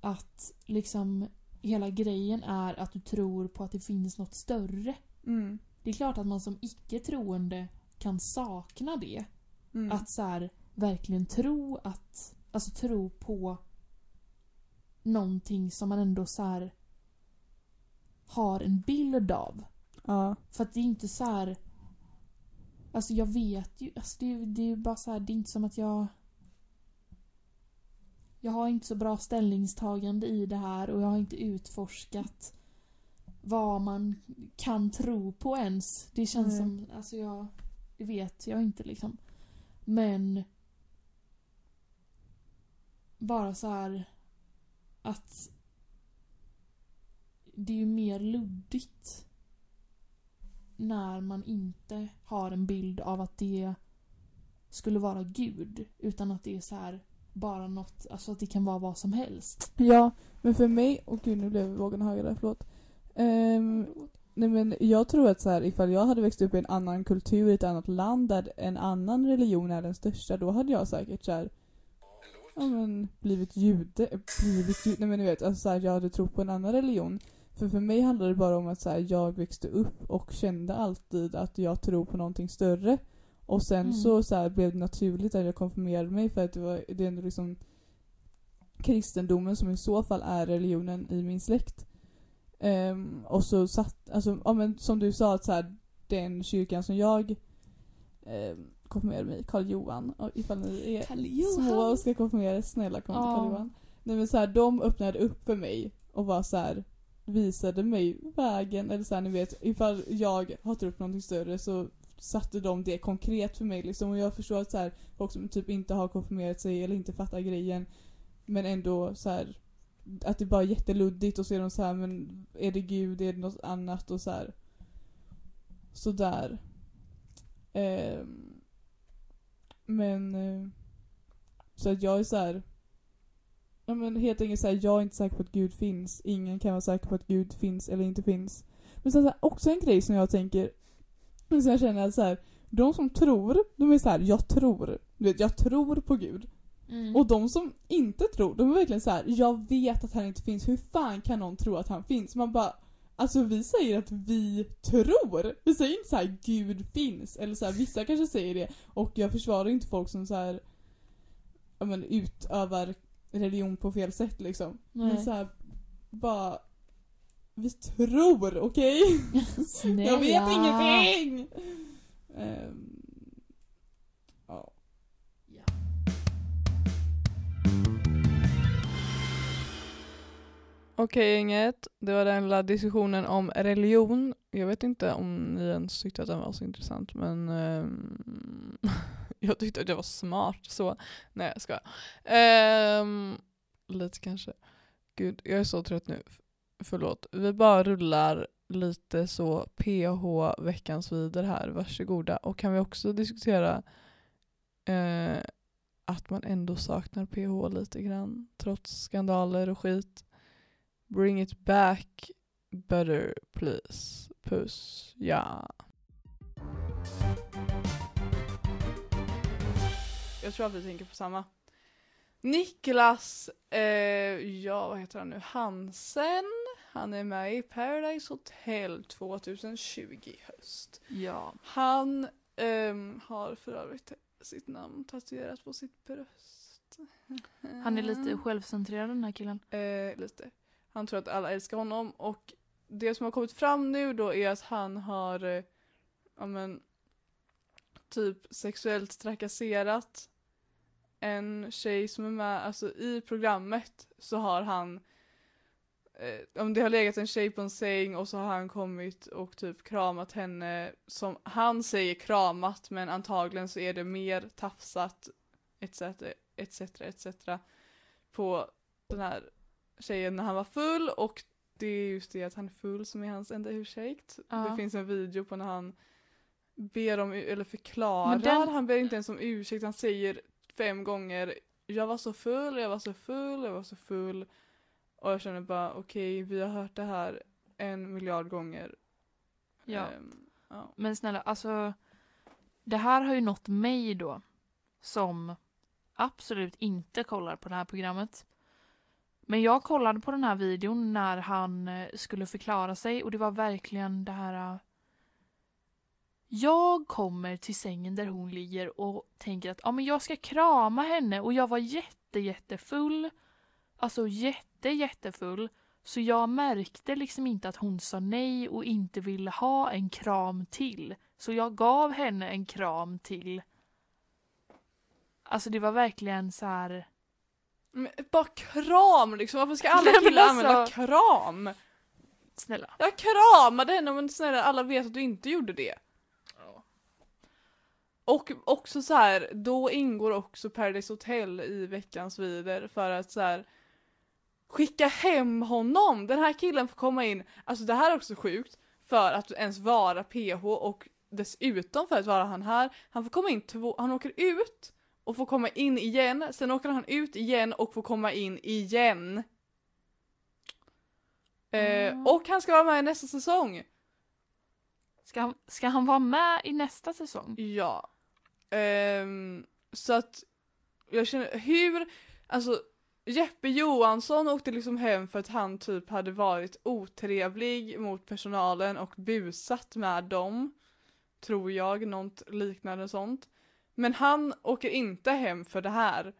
S3: att liksom hela grejen är att du tror på att det finns något större.
S1: Mm.
S3: Det är klart att man som icke-troende kan sakna det.
S1: Mm.
S3: Att så här, verkligen tro att, alltså tro på någonting som man ändå så här har en bild av.
S1: ja.
S3: För att det är inte så här. Alltså jag vet ju, alltså det, är- det är ju bara så här, det är inte som att jag jag har inte så bra ställningstagande i det här och jag har inte utforskat vad man kan tro på ens. Det känns
S1: Nej.
S3: som, alltså jag, det vet jag inte liksom. Men bara så här att det är ju mer luddigt när man inte har en bild av att det skulle vara Gud utan att det är så här bara något, alltså att det kan vara vad som helst.
S1: ja, men för mig, och gud nu blev vågen högre, förlåt. Um, nej men jag tror att så här, ifall jag hade växt upp i en annan kultur, i ett annat land där en annan religion är den största, då hade jag säkert så här, ja men blivit jude, blivit jude, nej men du vet, alltså så här, jag hade trott på en annan religion. För för mig handlar det bara om att så här, jag växte upp och kände alltid att jag tror på någonting större. Och sen
S3: Mm.
S1: så, så här, blev det naturligt att jag konfirmerade mig för att det var det är ändå liksom kristendomen som i så fall är religionen i min släkt. Ehm, och så satt, alltså, ja men som du sa att så här, den kyrkan som jag um, konfirmerade mig Karl Johan, och ifall ni är små och ska konfirmeras, snälla kom till. Karl Johan. Nej men så här, de öppnade upp för mig och var så här visade mig vägen eller så här, ni vet ifall jag har trott på någonting större så satte de det konkret för mig liksom och jag förstår att så här, folk som typ inte har konfirmerat sig eller inte fattar grejen men ändå så här att det bara är jätteluddigt och så är de så här men är det gud, är det något annat och så här sådär. Ehm, men eh, så att jag är så här. Ja men helt enkelt så här, jag är inte säker på att Gud finns. Ingen kan vara säker på att Gud finns eller inte finns. Men sen så här, också en grej som jag tänker, som jag känner att så här, de som tror, de är så här, jag tror. Du vet, jag tror på Gud.
S3: Mm.
S1: Och de som inte tror, de är verkligen så här: jag vet att han inte finns, hur fan kan någon tro att han finns? Man bara, alltså vi säger att vi tror. Vi säger inte så här Gud finns, eller så här, vissa kanske säger det. Och jag försvarar inte folk som så här, ja men utövar religion på fel sätt liksom.
S3: Nej.
S1: Men så här, bara, vi tror, okej?
S3: Snälla.
S1: Jag vet ingenting! Ehm, Okej gänget, det var den lilla diskussionen om religion. Jag vet inte om ni ens tyckte att den var så intressant men um, jag tyckte att jag var smart så. Nej jag skojar. Um, lite kanske. Gud, jag är så trött nu. Förlåt. Vi bara rullar lite så PH veckans vider här. Varsågoda. Och kan vi också diskutera eh, att man ändå saknar PH lite grann trots skandaler och skit. Bring it back better please. Puss. Ja. Jag tror att vi tänker på samma. Niklas, eh, ja vad heter han nu, Hansen. Han är med i Paradise Hotel 2020 i höst.
S4: Ja.
S1: Han ehm, har för övrigt sitt namn tatuerat på sitt bröst.
S4: Han är lite självcentrerad den här killen.
S1: Eh, lite. Han tror att alla älskar honom och det som har kommit fram nu då är att han har eh, ja, men, typ sexuellt trakasserat en tjej som är med, alltså i programmet så har han eh, om det har legat en tjej på en säng och så har han kommit och typ kramat henne som han säger kramat men antagligen så är det mer tafsat etc etc etc på den här tjejen när han var full och det är just det att han är full som är hans enda ursäkt.
S4: Ja.
S1: Det finns en video på när han ber om, eller förklarar,
S4: den-
S1: han ber inte ens om ursäkt, han säger fem gånger jag var så full, jag var så full, jag var så full. Och jag känner bara okej, vi har hört det här en miljard gånger.
S4: Ja.
S1: Ehm, ja.
S4: Men snälla, alltså. Det här har ju nått mig då. Som absolut inte kollar på det här programmet. Men jag kollade på den här videon när han eh, skulle förklara sig och det var verkligen det här eh, jag kommer till sängen där hon ligger och tänker att ja, men jag ska krama henne och jag var jätte jättefull. Alltså jätte jättefull. Så jag märkte liksom inte att hon sa nej och inte ville ha en kram till. Så jag gav henne en kram till. Alltså det var verkligen så här.
S1: Men bara kram liksom, varför ska alla killar
S4: alltså-
S1: använda kram?
S4: Snälla.
S1: Jag kramade henne men snälla alla vet att du inte gjorde det. Och också så här, då ingår också Paradise Hotel i veckans vider för att så här skicka hem honom. Den här killen får komma in, alltså det här är också sjukt för att ens vara PH och dessutom för att vara han här. Han får komma in två, han åker ut och får komma in igen, sen åker han ut igen och får komma in igen. Eh,
S4: Mm.
S1: och han ska vara med i nästa säsong.
S4: Ska han, ska han vara med i nästa säsong?
S1: Ja. Ehm, så att jag känner, hur, alltså Jeppe Johansson åkte liksom hem för att han typ hade varit otrevlig mot personalen och busat med dem. Tror jag, något liknande sånt. Men han åker inte hem för det här.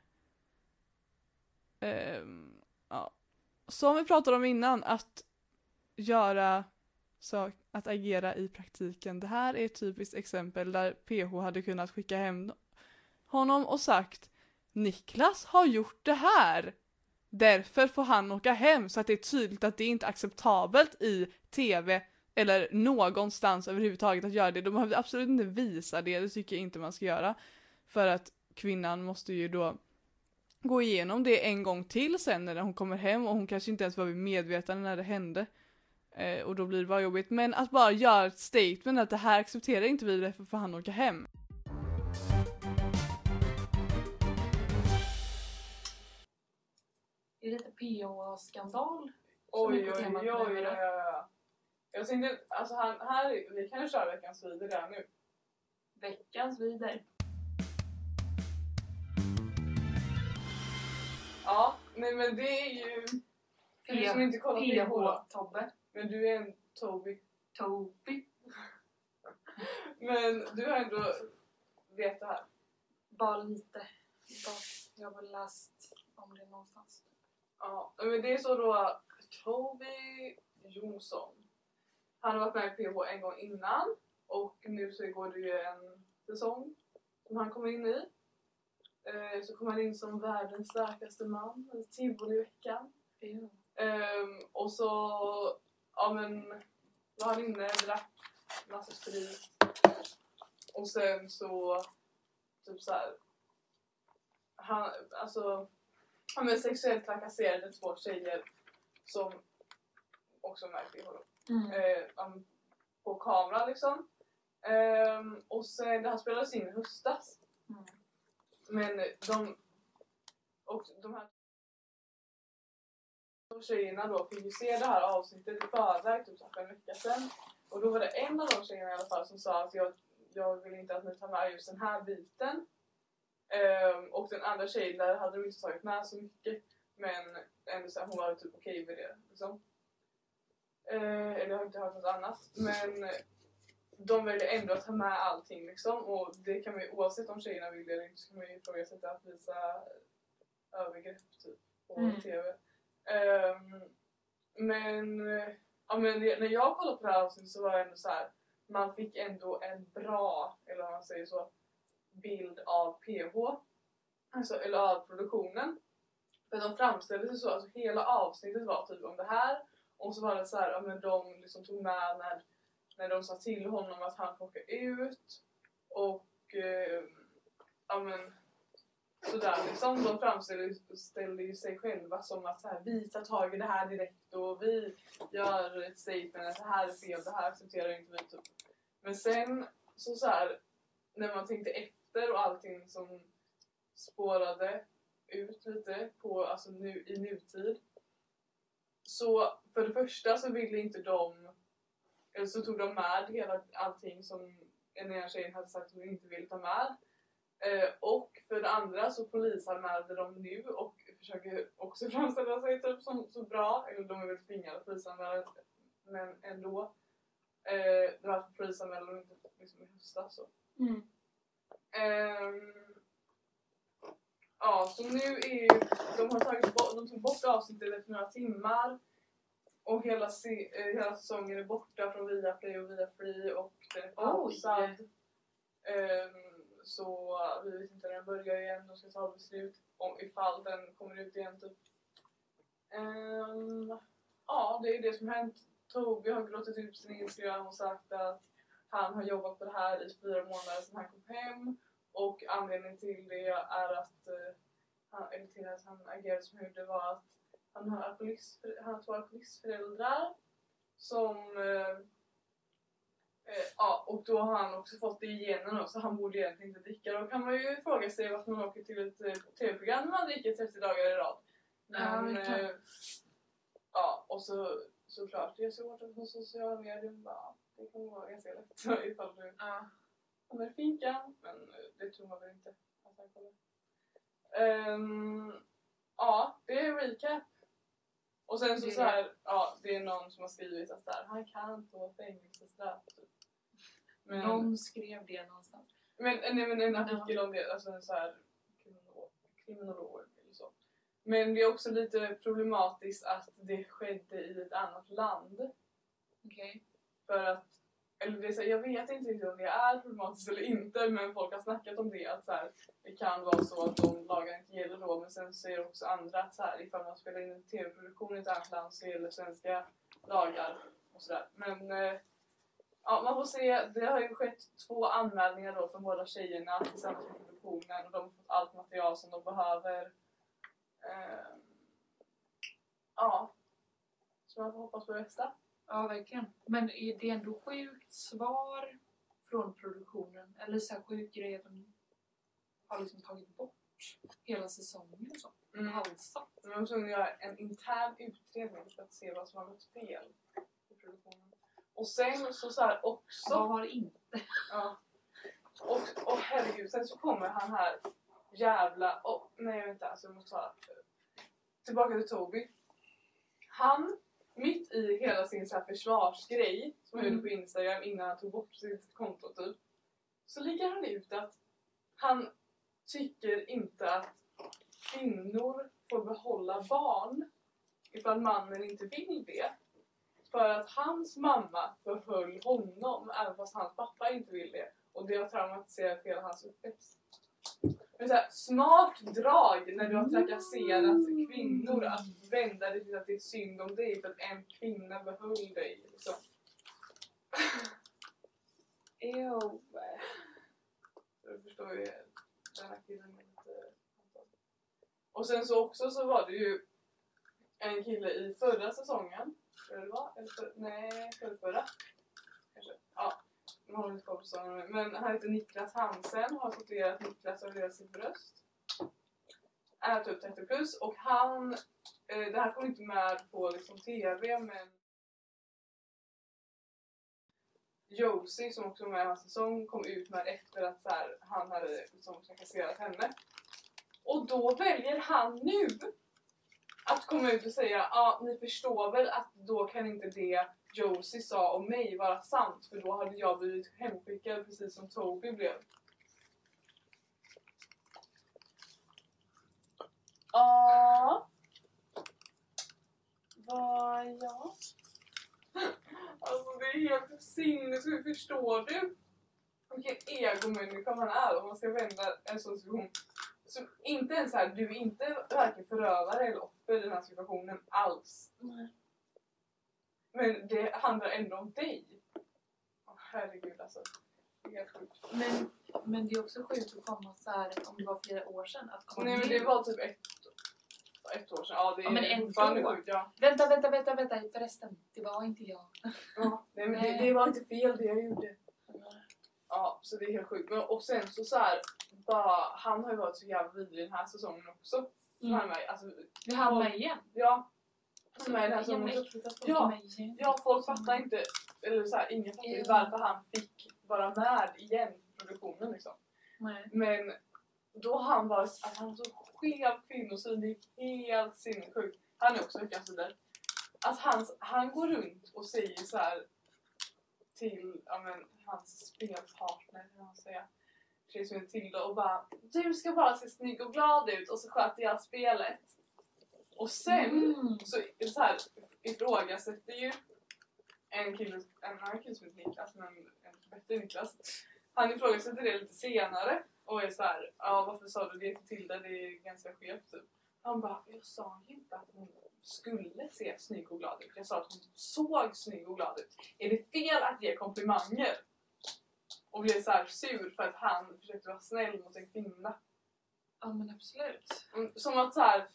S1: Ehm, ja. Som vi pratade om innan, att göra sak, att agera i praktiken. Det här är ett typiskt exempel där PH hade kunnat skicka hem honom och sagt Niklas har gjort det här. Därför får han åka hem så att det är tydligt att det inte är acceptabelt i tv eller någonstans överhuvudtaget att göra det. De behöver absolut inte visa det, det tycker jag inte man ska göra. För att kvinnan måste ju då gå igenom det en gång till sen när hon kommer hem och hon kanske inte ens var vid medvetande när det hände. Eh, och då blir det bara jobbigt. Men att bara göra ett statement att det här accepterar inte vi, därför får han åka hem.
S4: Det är lite PH-skandal.
S1: Oj, oj, oj, oj, oj, oj. Jag tänkte, alltså han, här, vi kan ju köra veckans video där nu.
S4: Veckans vider.
S1: Ja, nej men det är ju... För du som inte kollar på PH,
S4: Tobbe.
S1: men du är en Toby.
S4: Toby.
S1: Men du har ändå vet det här.
S4: Bara lite. Jag har läst om det någonstans.
S1: Ja, men det är så då Toby Jonsson. Han har varit med i PH en gång innan och nu så går det ju en säsong som han kommer in i. Eh, så kommer han in som världens starkaste man i Tivoliveckan. Ehm, och så, ja men, var han inne, drack massa sprit. Och sen så, typ så här. Han, alltså, han men sexuellt trakasserade två tjejer som också märkte honom.
S4: Mm.
S1: Eh, um, på kamera liksom. Ehm, och sen, det här spelades in i höstas.
S4: Mm.
S1: Men de, och de här tjejerna då fick ju se det här avsnittet i förväg typ för en vecka sedan. Och då var det en av de tjejerna i alla fall som sa att jag, jag vill inte att ni tar med just den här biten. Ehm, och den andra tjejen där hade de inte tagit med så mycket. Men ändå så här, hon var typ okej med det. Liksom. Eh, eller jag har inte hört något annat. Men de väljer ändå att ta med allting liksom. Och det kan man ju oavsett om tjejerna vill det eller inte så kan man ju ifrågasätta att visa övergrepp typ på
S4: Mm.
S1: TV. Ehm, men, eh, ja, men när jag kollade på det här avsnittet så var det ändå så här. Man fick ändå en bra, eller om man säger så, bild av PH. Alltså, eller av produktionen. För de framställde sig så, alltså hela avsnittet var typ om det här. Och så var det så här, ja men de liksom tog med när, när de sa till honom att han får åka ut. Och eh, ja men sådär liksom. De framställde ju sig själva som att så här, vi tar tag i det här direkt och vi gör ett statement att det här är fel, det här accepterar inte vi. Typ. Men sen så, så här, när man tänkte efter och allting som spårade ut lite på, alltså nu, i nutid. Så för det första så ville inte de, eller så tog de med hela allting som den ena tjejen hade sagt att hon inte ville ta med. Eh, och för det andra så polisanmälde de nu och försöker också framställa sig typ som så bra, eller de är väl tvingade att polisanmäla men ändå. Eh, varför polisanmälde de inte liksom i höstas så.
S4: Mm.
S1: Ehm, ja, så nu är ju, de har tagit bort, de tog bort avsnittet efter några timmar och hela, se, eh, hela säsongen är borta från Viaplay och Viafree och den är pausad. Ehm, så vi vet inte när den börjar igen, de ska ta beslut om ifall den kommer ut igen typ. Ehm, ja, det är det som hänt. Toby har gråtit ut sin Instagram och sagt att han har jobbat på det här i fyra månader sedan han kom hem och anledningen till det är att uh, han, eller till att han agerade som han gjorde var att han har, alkoholist, han har två alkoholistföräldrar som uh, Eh, ja, och då har han också fått det i generna så han borde egentligen inte dricka. Då kan man ju fråga sig varför man åker till ett eh, tv-program när man dricker 30 dagar i rad.
S4: Ja,
S1: Men,
S4: verkligen.
S1: eh, ja, och så såklart, det är svårt att på sociala medier. Bara, det kommer vara ganska lätt ifall du
S4: Ja.
S1: kommer finkan. Men eh, det tror man väl inte att han kommer. Ehm, ja, det är recap. Och sen så, så här, ja, det är någon som har skrivit att så här, han kan få fängelsestraff. Typ. Men,
S4: Någon skrev det någonstans.
S1: men, nej, men en artikel om det, alltså en så här kriminolog, kriminolog eller så. Men det är också lite problematiskt att det skedde i ett annat land.
S4: Okej.
S1: För att, eller det är så här, jag vet inte riktigt om det är problematiskt eller inte men folk har snackat om det att så här, det kan vara så att de lagarna inte gäller då men sen säger också andra att så här, ifall man spelar in en tv-produktion i ett annat land så gäller svenska lagar och sådär. Men eh, ja, man får se. Det har ju skett två anmälningar då från båda tjejerna tillsammans med produktionen och de har fått allt material som de behöver. Ehm, ja, så man får hoppas på det bästa.
S4: Ja, verkligen. Men är det ändå sjukt svar från produktionen? Eller så här sjuk grej att de har liksom tagit bort hela säsongen och så?
S1: Mm.
S4: Halsat.
S1: De var tvungna att göra en intern utredning för att se vad som har gått fel i produktionen. Och sen så, så här också...
S4: Vad har inte?
S1: Ja. Och, och herregud, sen så kommer han här jävla... Oh, nej vänta, alltså jag måste ta... Tillbaka till Toby. Han, mitt i hela sin så här försvarsgrej som han
S4: Mm.
S1: gjorde på Instagram innan han tog bort sitt konto typ. Så lägger han ut att han tycker inte att kvinnor får behålla barn ifall mannen inte vill det. För att hans mamma behöll honom även fast hans pappa inte vill det. Och det har traumatiserat hela hans uppväxt. Men så här, smart drag när du har trakasserat kvinnor att vända det till att det är synd om dig för att en kvinna behöll dig. Liksom.
S4: Ew.
S1: Du förstår ju, den här killen lite... Och sen så också så var det ju en kille i förra säsongen, det var, eller för, nej, förra, förra vanligt Men han heter Niklas Hansen, har tatuerat Niklas och deras sitt bröst. Är typ 30 plus och han, eh, det här kom inte med på liksom TV men Josie som också var med i hans säsong kom ut med efter att så här, han hade liksom trakasserat henne. Och då väljer han nu att komma ut och säga ja ah, ni förstår väl att då kan inte det Josie sa om mig vara sant för då hade jag blivit hemskickad precis som Toby blev. Ja. Vad ja. Alltså det är helt sinnessjukt, förstår du? Vilken egomänniska man är om man ska vända en sån situation. Så inte ens här, du är inte varken förövare eller offer i den här situationen alls. Men det handlar ändå om dig. Åh, herregud alltså. Det är helt sjukt.
S4: Men, men det är också sjukt att komma så här om det var flera år sedan. Att komma
S1: Nej men det var typ ett, ett år sedan. Ja det är
S4: Ja, men
S1: fortfarande sjukt. Ja.
S4: Vänta, vänta, vänta, vänta. Förresten, det var inte jag.
S1: Ja, nej men det, det var inte fel det jag gjorde. Ja, så det är helt sjukt. Men, och sen så, så här, bara, han har ju varit så jävla vidrig den här säsongen också.
S4: Mm.
S1: Han med, alltså,
S4: Vi hann med igen.
S1: ja, han är den här
S4: folk
S1: Ja. Ja, folk fattar inte, eller så här, ingen fattar ju varför han fick vara med igen i produktionen liksom.
S4: Nej.
S1: Men då han varit att han så skev kvinnosyn, det är helt sinnessjukt. Han är också veckans vidare. Att han, han går runt och säger så här till ja, men, hans spelpartner, hur man säger, tjej som heter Tilda och bara Du ska bara se snygg och glad ut och så sköter jag spelet. Och sen
S4: Mm.
S1: så, så här, ifrågasätter ju en kille, en annan kille som heter Niklas, men en bättre Niklas. Han ifrågasätter det lite senare och är så här, ja varför sa du det till Tilda? Det är ganska skevt typ. Han bara, jag sa inte att hon skulle se snygg och glad ut. Jag sa att hon såg snygg och glad ut. Är det fel att ge komplimanger? Och blev så sur för att han försökte vara snäll mot en kvinna.
S4: Ja men absolut.
S1: Mm, Som att så här.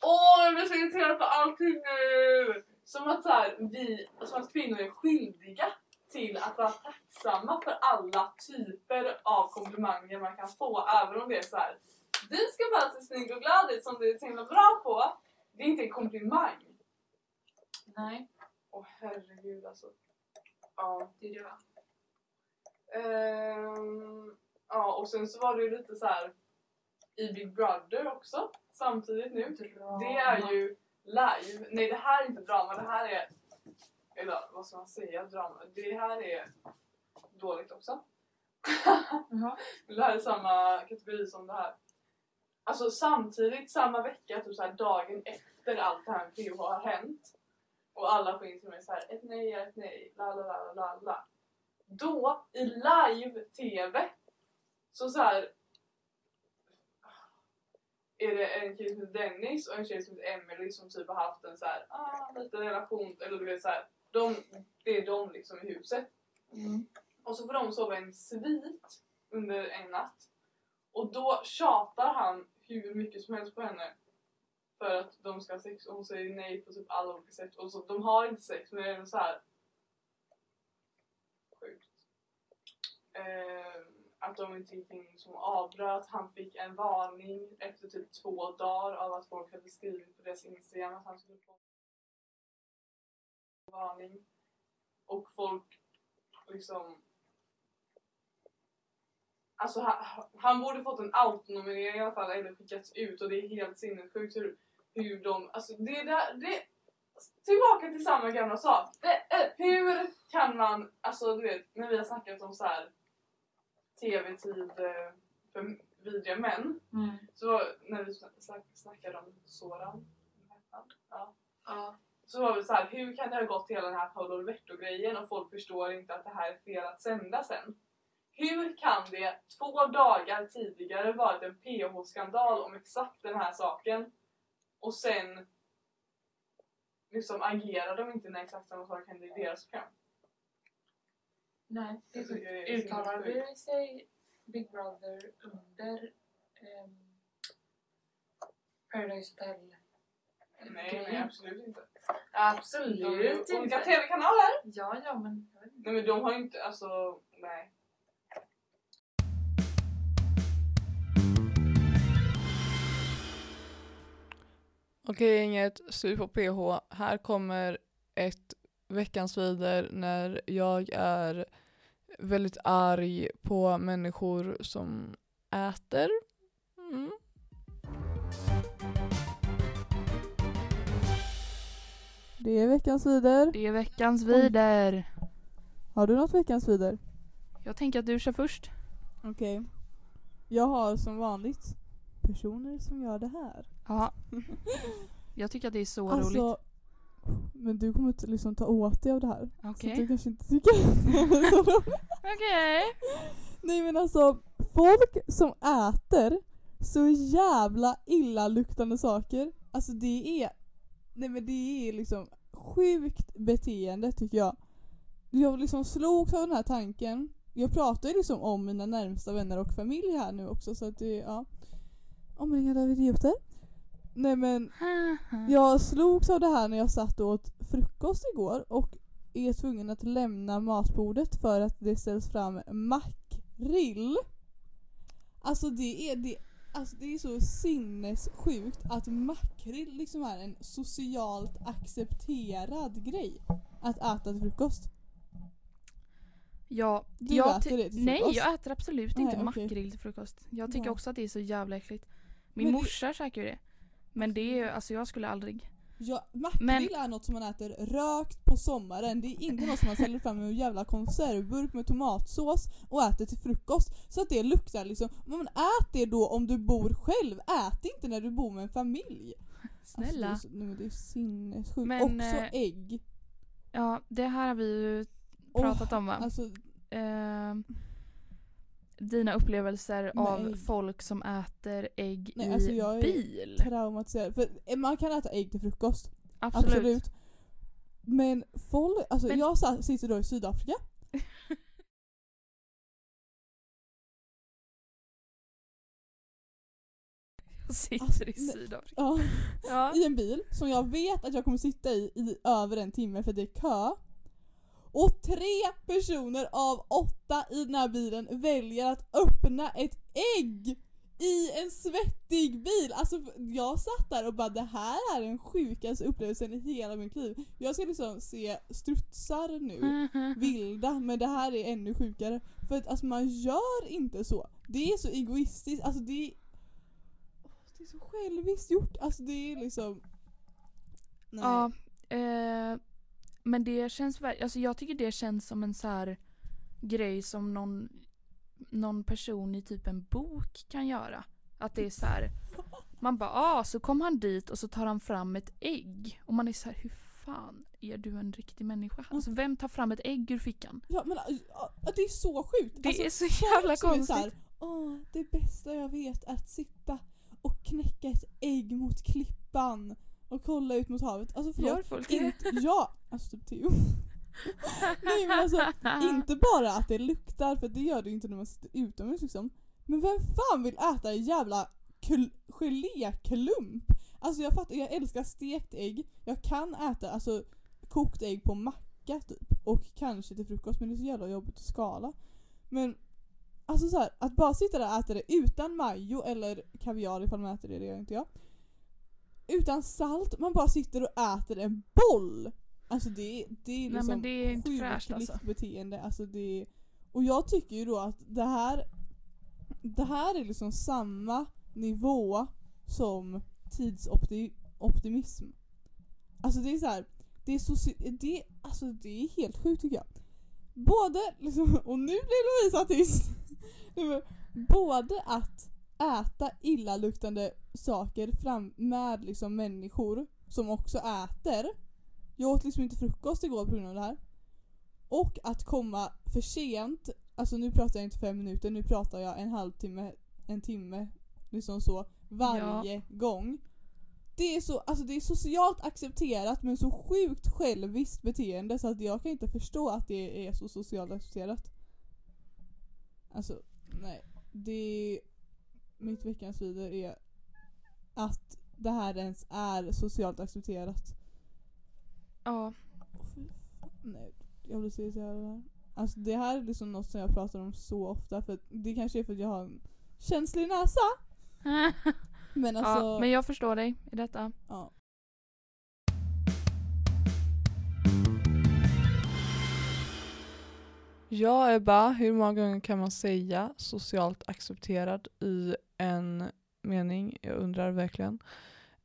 S1: Åh, jag blir så irriterad på allting nu! Som att så här, vi, som att kvinnor är skyldiga till att vara tacksamma för alla typer av komplimanger man kan få. Även om det är så här. Du ska bara se snygg och glad ut som du är så himla bra på. Det är inte en komplimang.
S4: Nej,
S1: Åh herregud alltså. Ja.
S4: det är det va?
S1: Ehm, ja och sen så var det ju lite så här i Big Brother också samtidigt nu. Det är ju live. Nej det här är inte drama, det här är... Eller vad ska man säga? Drama. Det här är dåligt också. Det här är samma kategori som det här. Alltså samtidigt, samma vecka, typ så här, dagen efter allt det här med PH har hänt. Och alla får in till mig så här, ett nej är ett nej, la la la la la. Då, i live-tv, så så här är det en kille som heter Dennis och en tjej som heter Emily som typ har haft en så här, ah, liten relation, eller du vet så här, de, det är de liksom i huset.
S4: Mm.
S1: Och så får de sova i en svit under en natt. Och då tjatar han hur mycket som helst på henne. För att de ska ha sex och hon säger nej på typ alla olika sätt. Och så, de har inte sex men det är så här Sjukt. Ehm, att de inte gick in som avbröt. Han fick en varning efter typ två dagar av att folk hade skrivit på deras Instagram att han skulle få en varning. Och folk liksom Alltså han, han borde fått en autonominering i alla fall eller skickats ut och det är helt sinnessjukt hur, hur de, alltså det där, det Tillbaka till samma gamla sak. Det, hur kan man, alltså du vet när vi har snackat om så här tv-tid eh, för vidriga män.
S4: Mm.
S1: Så när vi snack, snack, snackade om Soran, ja.
S4: Ja.
S1: så var vi så här, hur kan det ha gått hela den här Paolo Roberto-grejen och folk förstår inte att det här är fel att sända sen? Hur kan det två dagar tidigare varit en PH-skandal om exakt den här saken och sen liksom agerar de inte när exakt samma sak händer i deras program?
S4: Nej, det är
S1: sinnessjukt.
S4: sig Big Brother under ehm, Paradise Hotel?
S1: Nej, nej absolut inte.
S4: Absolut
S1: De ju olika
S4: inte.
S1: TV-kanaler!
S4: Ja, ja, men jag vet inte.
S1: Nej men de har ju inte, alltså nej. Okej gänget, slut på PH. Här kommer ett veckans vider när jag är väldigt arg på människor som äter. Mm.
S3: Det är veckans vider.
S4: Det är veckans vider.
S3: Har du något veckans vider?
S4: Jag tänker att du kör först.
S3: Okej. Jag har som vanligt personer som gör det här.
S4: Ja. Jag tycker att det är så roligt.
S3: Men du kommer inte liksom ta åt dig av det här. Så
S4: Okej.
S3: att du kanske inte tycker så.
S4: Okej.
S3: Nej men alltså, folk som äter så jävla illaluktande saker. Alltså det är, nej men det är liksom sjukt beteende tycker jag. Jag liksom slogs av den här tanken. Jag pratar ju liksom om mina närmsta vänner och familj här nu också så att det, ja. Omringad av idioter. Nej men jag slogs av det här när jag satt och åt frukost igår och är tvungen att lämna matbordet för att det ställs fram makrill. Alltså det är, det, alltså det är så sinnessjukt att makrill liksom är en socialt accepterad grej att äta till frukost. Ja,
S1: Du
S3: jag
S1: äter det till
S3: Nej,
S1: frukost?
S3: jag äter absolut
S1: Nej,
S3: inte
S1: okej.
S3: makrill till frukost. Jag tycker
S1: Ja.
S3: också att det är så jävla äckligt. Min
S1: Men det-
S3: morsa käkar ju det. Men det är ju, alltså jag skulle aldrig.
S1: Ja, makrill är något som man äter rökt på sommaren. Det är inte något som man ställer fram i en jävla konservburk med tomatsås och äter till frukost. Så att det luktar liksom. Men ät det då om du bor själv. Ät det inte när du bor med en familj.
S3: Snälla.
S1: Alltså, det, är det är sinnessjukt.
S3: Men,
S1: Också
S3: eh,
S1: ägg.
S3: Ja, det här har vi ju pratat om va?
S1: Alltså,
S3: Ehm, dina upplevelser
S1: Med
S3: av folk som äter ägg
S1: Nej,
S3: i
S1: alltså jag är
S3: bil.
S1: traumatiserad. För eh, man kan äta ägg till frukost.
S3: Absolut.
S1: Absolut. Men folk, alltså
S3: Men-
S1: jag sitter då i Sydafrika.
S3: Jag sitter
S1: Alltså,
S3: i
S1: nej.
S3: Sydafrika.
S1: Ja.
S3: Ja.
S1: i en bil som jag vet att jag kommer sitta i i över en timme för det är kö. Och tre personer av åtta i den här bilen väljer att öppna ett ägg i en svettig bil. Alltså jag satt där och bara det här är den sjukaste upplevelsen i hela mitt liv. Jag ska liksom se strutsar nu, vilda, men det här är ännu sjukare. För att alltså man gör inte så. Det är så egoistiskt, alltså det är det är så själviskt gjort. Alltså det är liksom... Nej.
S3: Ja, eh, men det känns alltså jag tycker det känns som en så här grej som någon, någon person i typ en bok kan göra. Att det är så här, man bara ah, så kom han dit och så tar han fram ett ägg. Och man är så här, hur fan är du en riktig människa? Alltså vem tar fram ett ägg ur fickan?
S1: Ja men det är så sjukt.
S3: Det
S1: alltså,
S3: är så jävla
S1: som är
S3: konstigt.
S1: så här, Åh, det bästa jag vet är att sitta och knäcka ett ägg mot klippan och kolla ut mot havet. Alltså förlåt.
S3: Gör folk det?
S1: inte, ja, alltså typ Theo. Nej men alltså inte bara att det luktar för det gör det inte när man sitter utomhus liksom. Men vem fan vill äta en jävla kl- geléklump? Alltså jag fattar, jag älskar stekt ägg. Jag kan äta alltså kokt ägg på macka typ. Och kanske till frukost men det är så jävla jobbigt att skala. Men alltså så här, att bara sitta där och äta det utan majo eller kaviar ifall man äter det, det gör inte jag. Utan salt, man bara sitter och äter en boll. Alltså det, det är
S3: Nej
S1: liksom
S3: men det är inte
S1: sjukligt
S3: fräscht alltså.
S1: beteende. Alltså det, och jag tycker ju då att det här det här är liksom samma nivå som tidsoptimism. Alltså det är så här, det är, soci- det, alltså det är helt sjukt tycker jag. Både, liksom, och nu blir Lovisa tyst. Både att äta illaluktande saker fram med liksom människor som också äter. Jag åt liksom inte frukost igår på grund av det här. Och att komma för sent, alltså nu pratar jag inte fem minuter, nu pratar jag en halvtimme, en timme, liksom så, varje gång. Det är, så, alltså det är socialt accepterat men så sjukt själviskt beteende så att jag kan inte förstå att det är så socialt accepterat. Alltså, nej. Det mitt veckans video är att det här ens är socialt accepterat.
S3: Ja,
S1: Åh, fy fan. Nej, jag blir så irriterad här. Alltså det här är liksom något som jag pratar om så ofta för att det kanske är för att jag har en känslig näsa. Men alltså,
S3: ja, men jag förstår dig i detta.
S1: ja.
S5: Ja Ebba, hur många gånger kan man säga socialt accepterad i en mening? Jag undrar verkligen.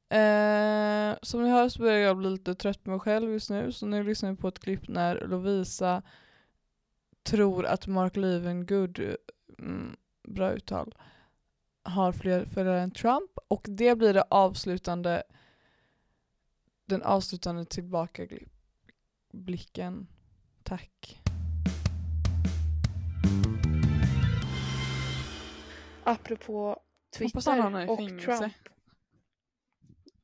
S5: Eh, som ni hör så börjar jag bli lite trött på mig själv just nu så nu lyssnar vi på ett klipp när Lovisa tror att Mark Levengood, mm, bra uttal, har fler följare än Trump och det blir det avslutande den avslutande tillbakablicken. Tack.
S3: Apropå Twitter och
S5: fängelse.
S3: Trump.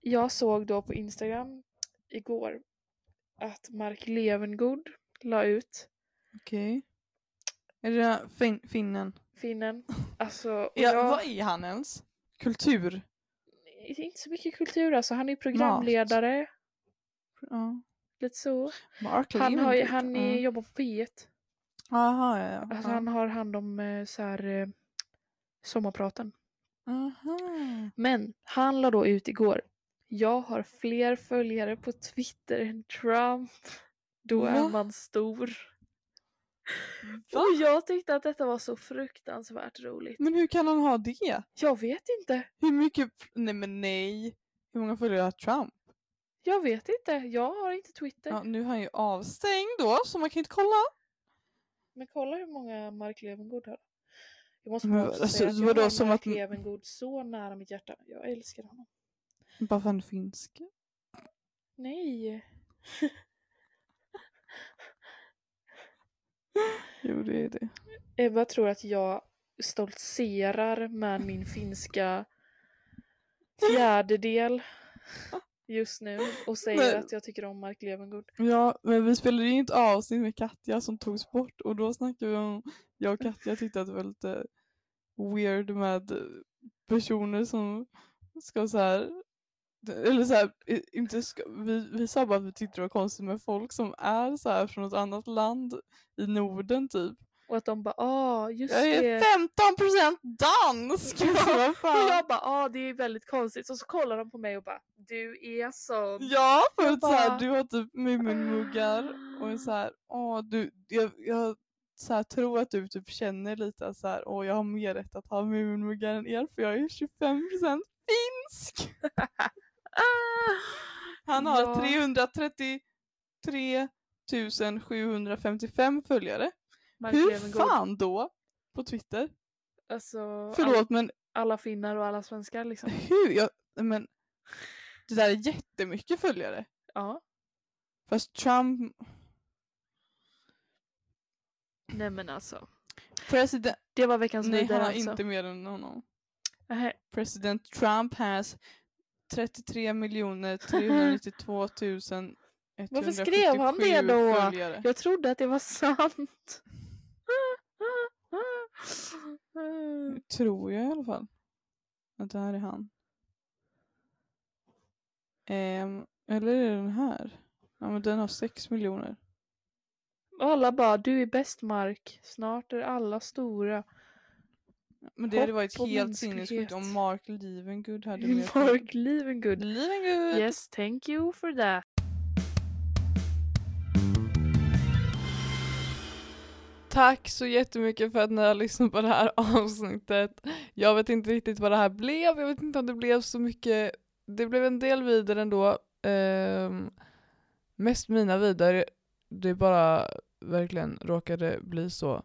S3: Jag såg då på Instagram igår att Mark Levengood la ut
S5: Okej. Är det fin- finnen?
S3: finnen. Alltså,
S5: Ja,
S3: jag,
S5: Vad är han ens? Kultur?
S3: inte så mycket kultur alltså. Han är programledare.
S5: Ja.
S3: Lite så.
S5: Mark
S3: Han, har, ju- han är,
S5: Ja.
S3: jobbar på P1.
S5: Aha, ja, ja.
S3: Alltså han har hand om eh, så här, eh, sommarpraten.
S5: Aha.
S3: Men han la då ut igår. Jag har fler följare på Twitter än Trump. Då är
S5: Va?
S3: man stor.
S1: Va?
S3: Och jag tyckte att detta var så fruktansvärt roligt.
S1: Men hur kan han ha det?
S3: Jag vet inte.
S1: Hur mycket, nej men nej. Hur många följare har Trump?
S3: Jag vet inte. Jag har inte Twitter.
S1: Ja, nu är han ju avstängd då, så man kan inte kolla.
S3: Men kolla hur många Mark Levengood har. Jag måste bara också
S1: alltså,
S3: säga att jag
S1: som att-
S3: Levengood så nära mitt hjärta. Jag älskar honom.
S1: Bara för han är finsk.
S3: Nej.
S1: Jo, det är det.
S3: Ebba tror att jag stoltserar med min finska fjärdedel just nu och säger
S1: Men-
S3: att jag tycker om Mark Levengood.
S1: Ja, men vi spelade ju inte avsnitt med Katja som togs bort och då snackade vi om, jag och Katja tyckte att det var lite weird med personer som ska så här eller så här, inte ska, vi, vi sa bara att vi tyckte det var konstigt med folk som är så här från ett annat land i Norden typ.
S3: Och att de bara ah just
S1: Jag är
S3: det.
S1: 15% dansk! Alltså,
S3: Och
S1: fan?
S3: jag bara ah det är väldigt konstigt. Och så kollar de på mig och bara du är sån.
S1: Ja, för att
S3: bara-
S1: du har typ Muminmuggar och är så här, åh, du, jag, jag så här, tror att du typ känner lite så här, åh, jag har mer rätt att ha Muminmuggar än er för jag är 25% finsk. Han har
S3: Ja.
S1: 333 755 följare.
S3: Mark
S1: Hur
S3: Levengood.
S1: fan då? På Twitter?
S3: Alltså all,
S1: Förlåt men
S3: alla finnar och alla svenskar liksom.
S1: hur? Jag, men, det där är jättemycket följare.
S3: Ja.
S1: Fast Trump,
S3: Nej men alltså.
S1: president,
S3: Det var veckans
S1: nej han har
S3: alltså.
S1: inte mer än honom.
S3: Nähä.
S1: President Trump has 33 miljoner 392 000
S3: Varför skrev han det då?
S1: Följare.
S3: Jag trodde att det var sant.
S1: Tror jag i alla fall. Att det här är han. Ehm, eller är det den här? Ja men den har 6 miljoner.
S3: Alla bara, du är bäst Mark. Snart är alla stora.
S1: Men det hade
S3: Hopp
S1: varit
S3: och
S1: helt sinnessjukt om Mark Levengood hade mer
S3: Mark Levengood.
S1: Levengood!
S3: Yes, thank you for that.
S1: Tack så jättemycket för att ni har lyssnat på det här avsnittet. Jag vet inte riktigt vad det här blev. Jag vet inte om det blev så mycket. Det blev en del vidare ändå. Ehm, mest mina vidare. Det bara verkligen råkade bli så.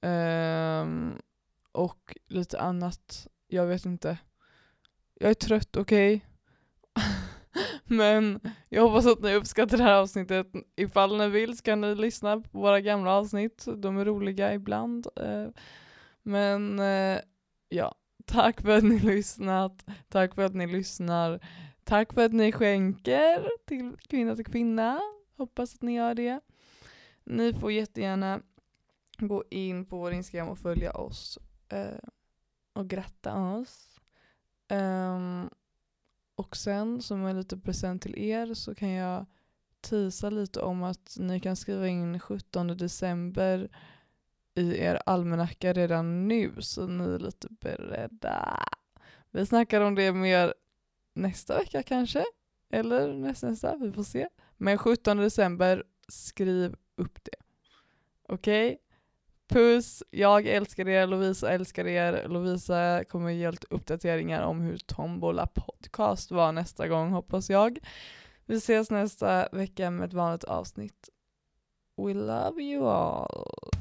S1: Ehm, och lite annat. Jag vet inte. Jag är trött, okej? Men jag hoppas att ni uppskattar det här avsnittet. Ifall ni vill ska ni lyssna på våra gamla avsnitt. De är roliga ibland. Eh, men eh, ja, tack för att ni lyssnat. Tack för att ni lyssnar. Tack för att ni skänker till Kvinna till Kvinna. Hoppas att ni gör det. Ni får jättegärna gå in på vår Instagram och följa oss. Eh, och gratta oss. Um, och sen som en liten present till er så kan jag tisa lite om att ni kan skriva in 17 december i er almanacka redan nu så ni är lite beredda. Vi snackar om det mer nästa vecka kanske. Eller nästa, nästa, vi får se. Men 17 december, skriv upp det. Okej? Puss, jag älskar er, Lovisa älskar er. Lovisa kommer ge lite uppdateringar om hur Tombola podcast var nästa gång hoppas jag. Vi ses nästa vecka med ett vanligt avsnitt. We love you all.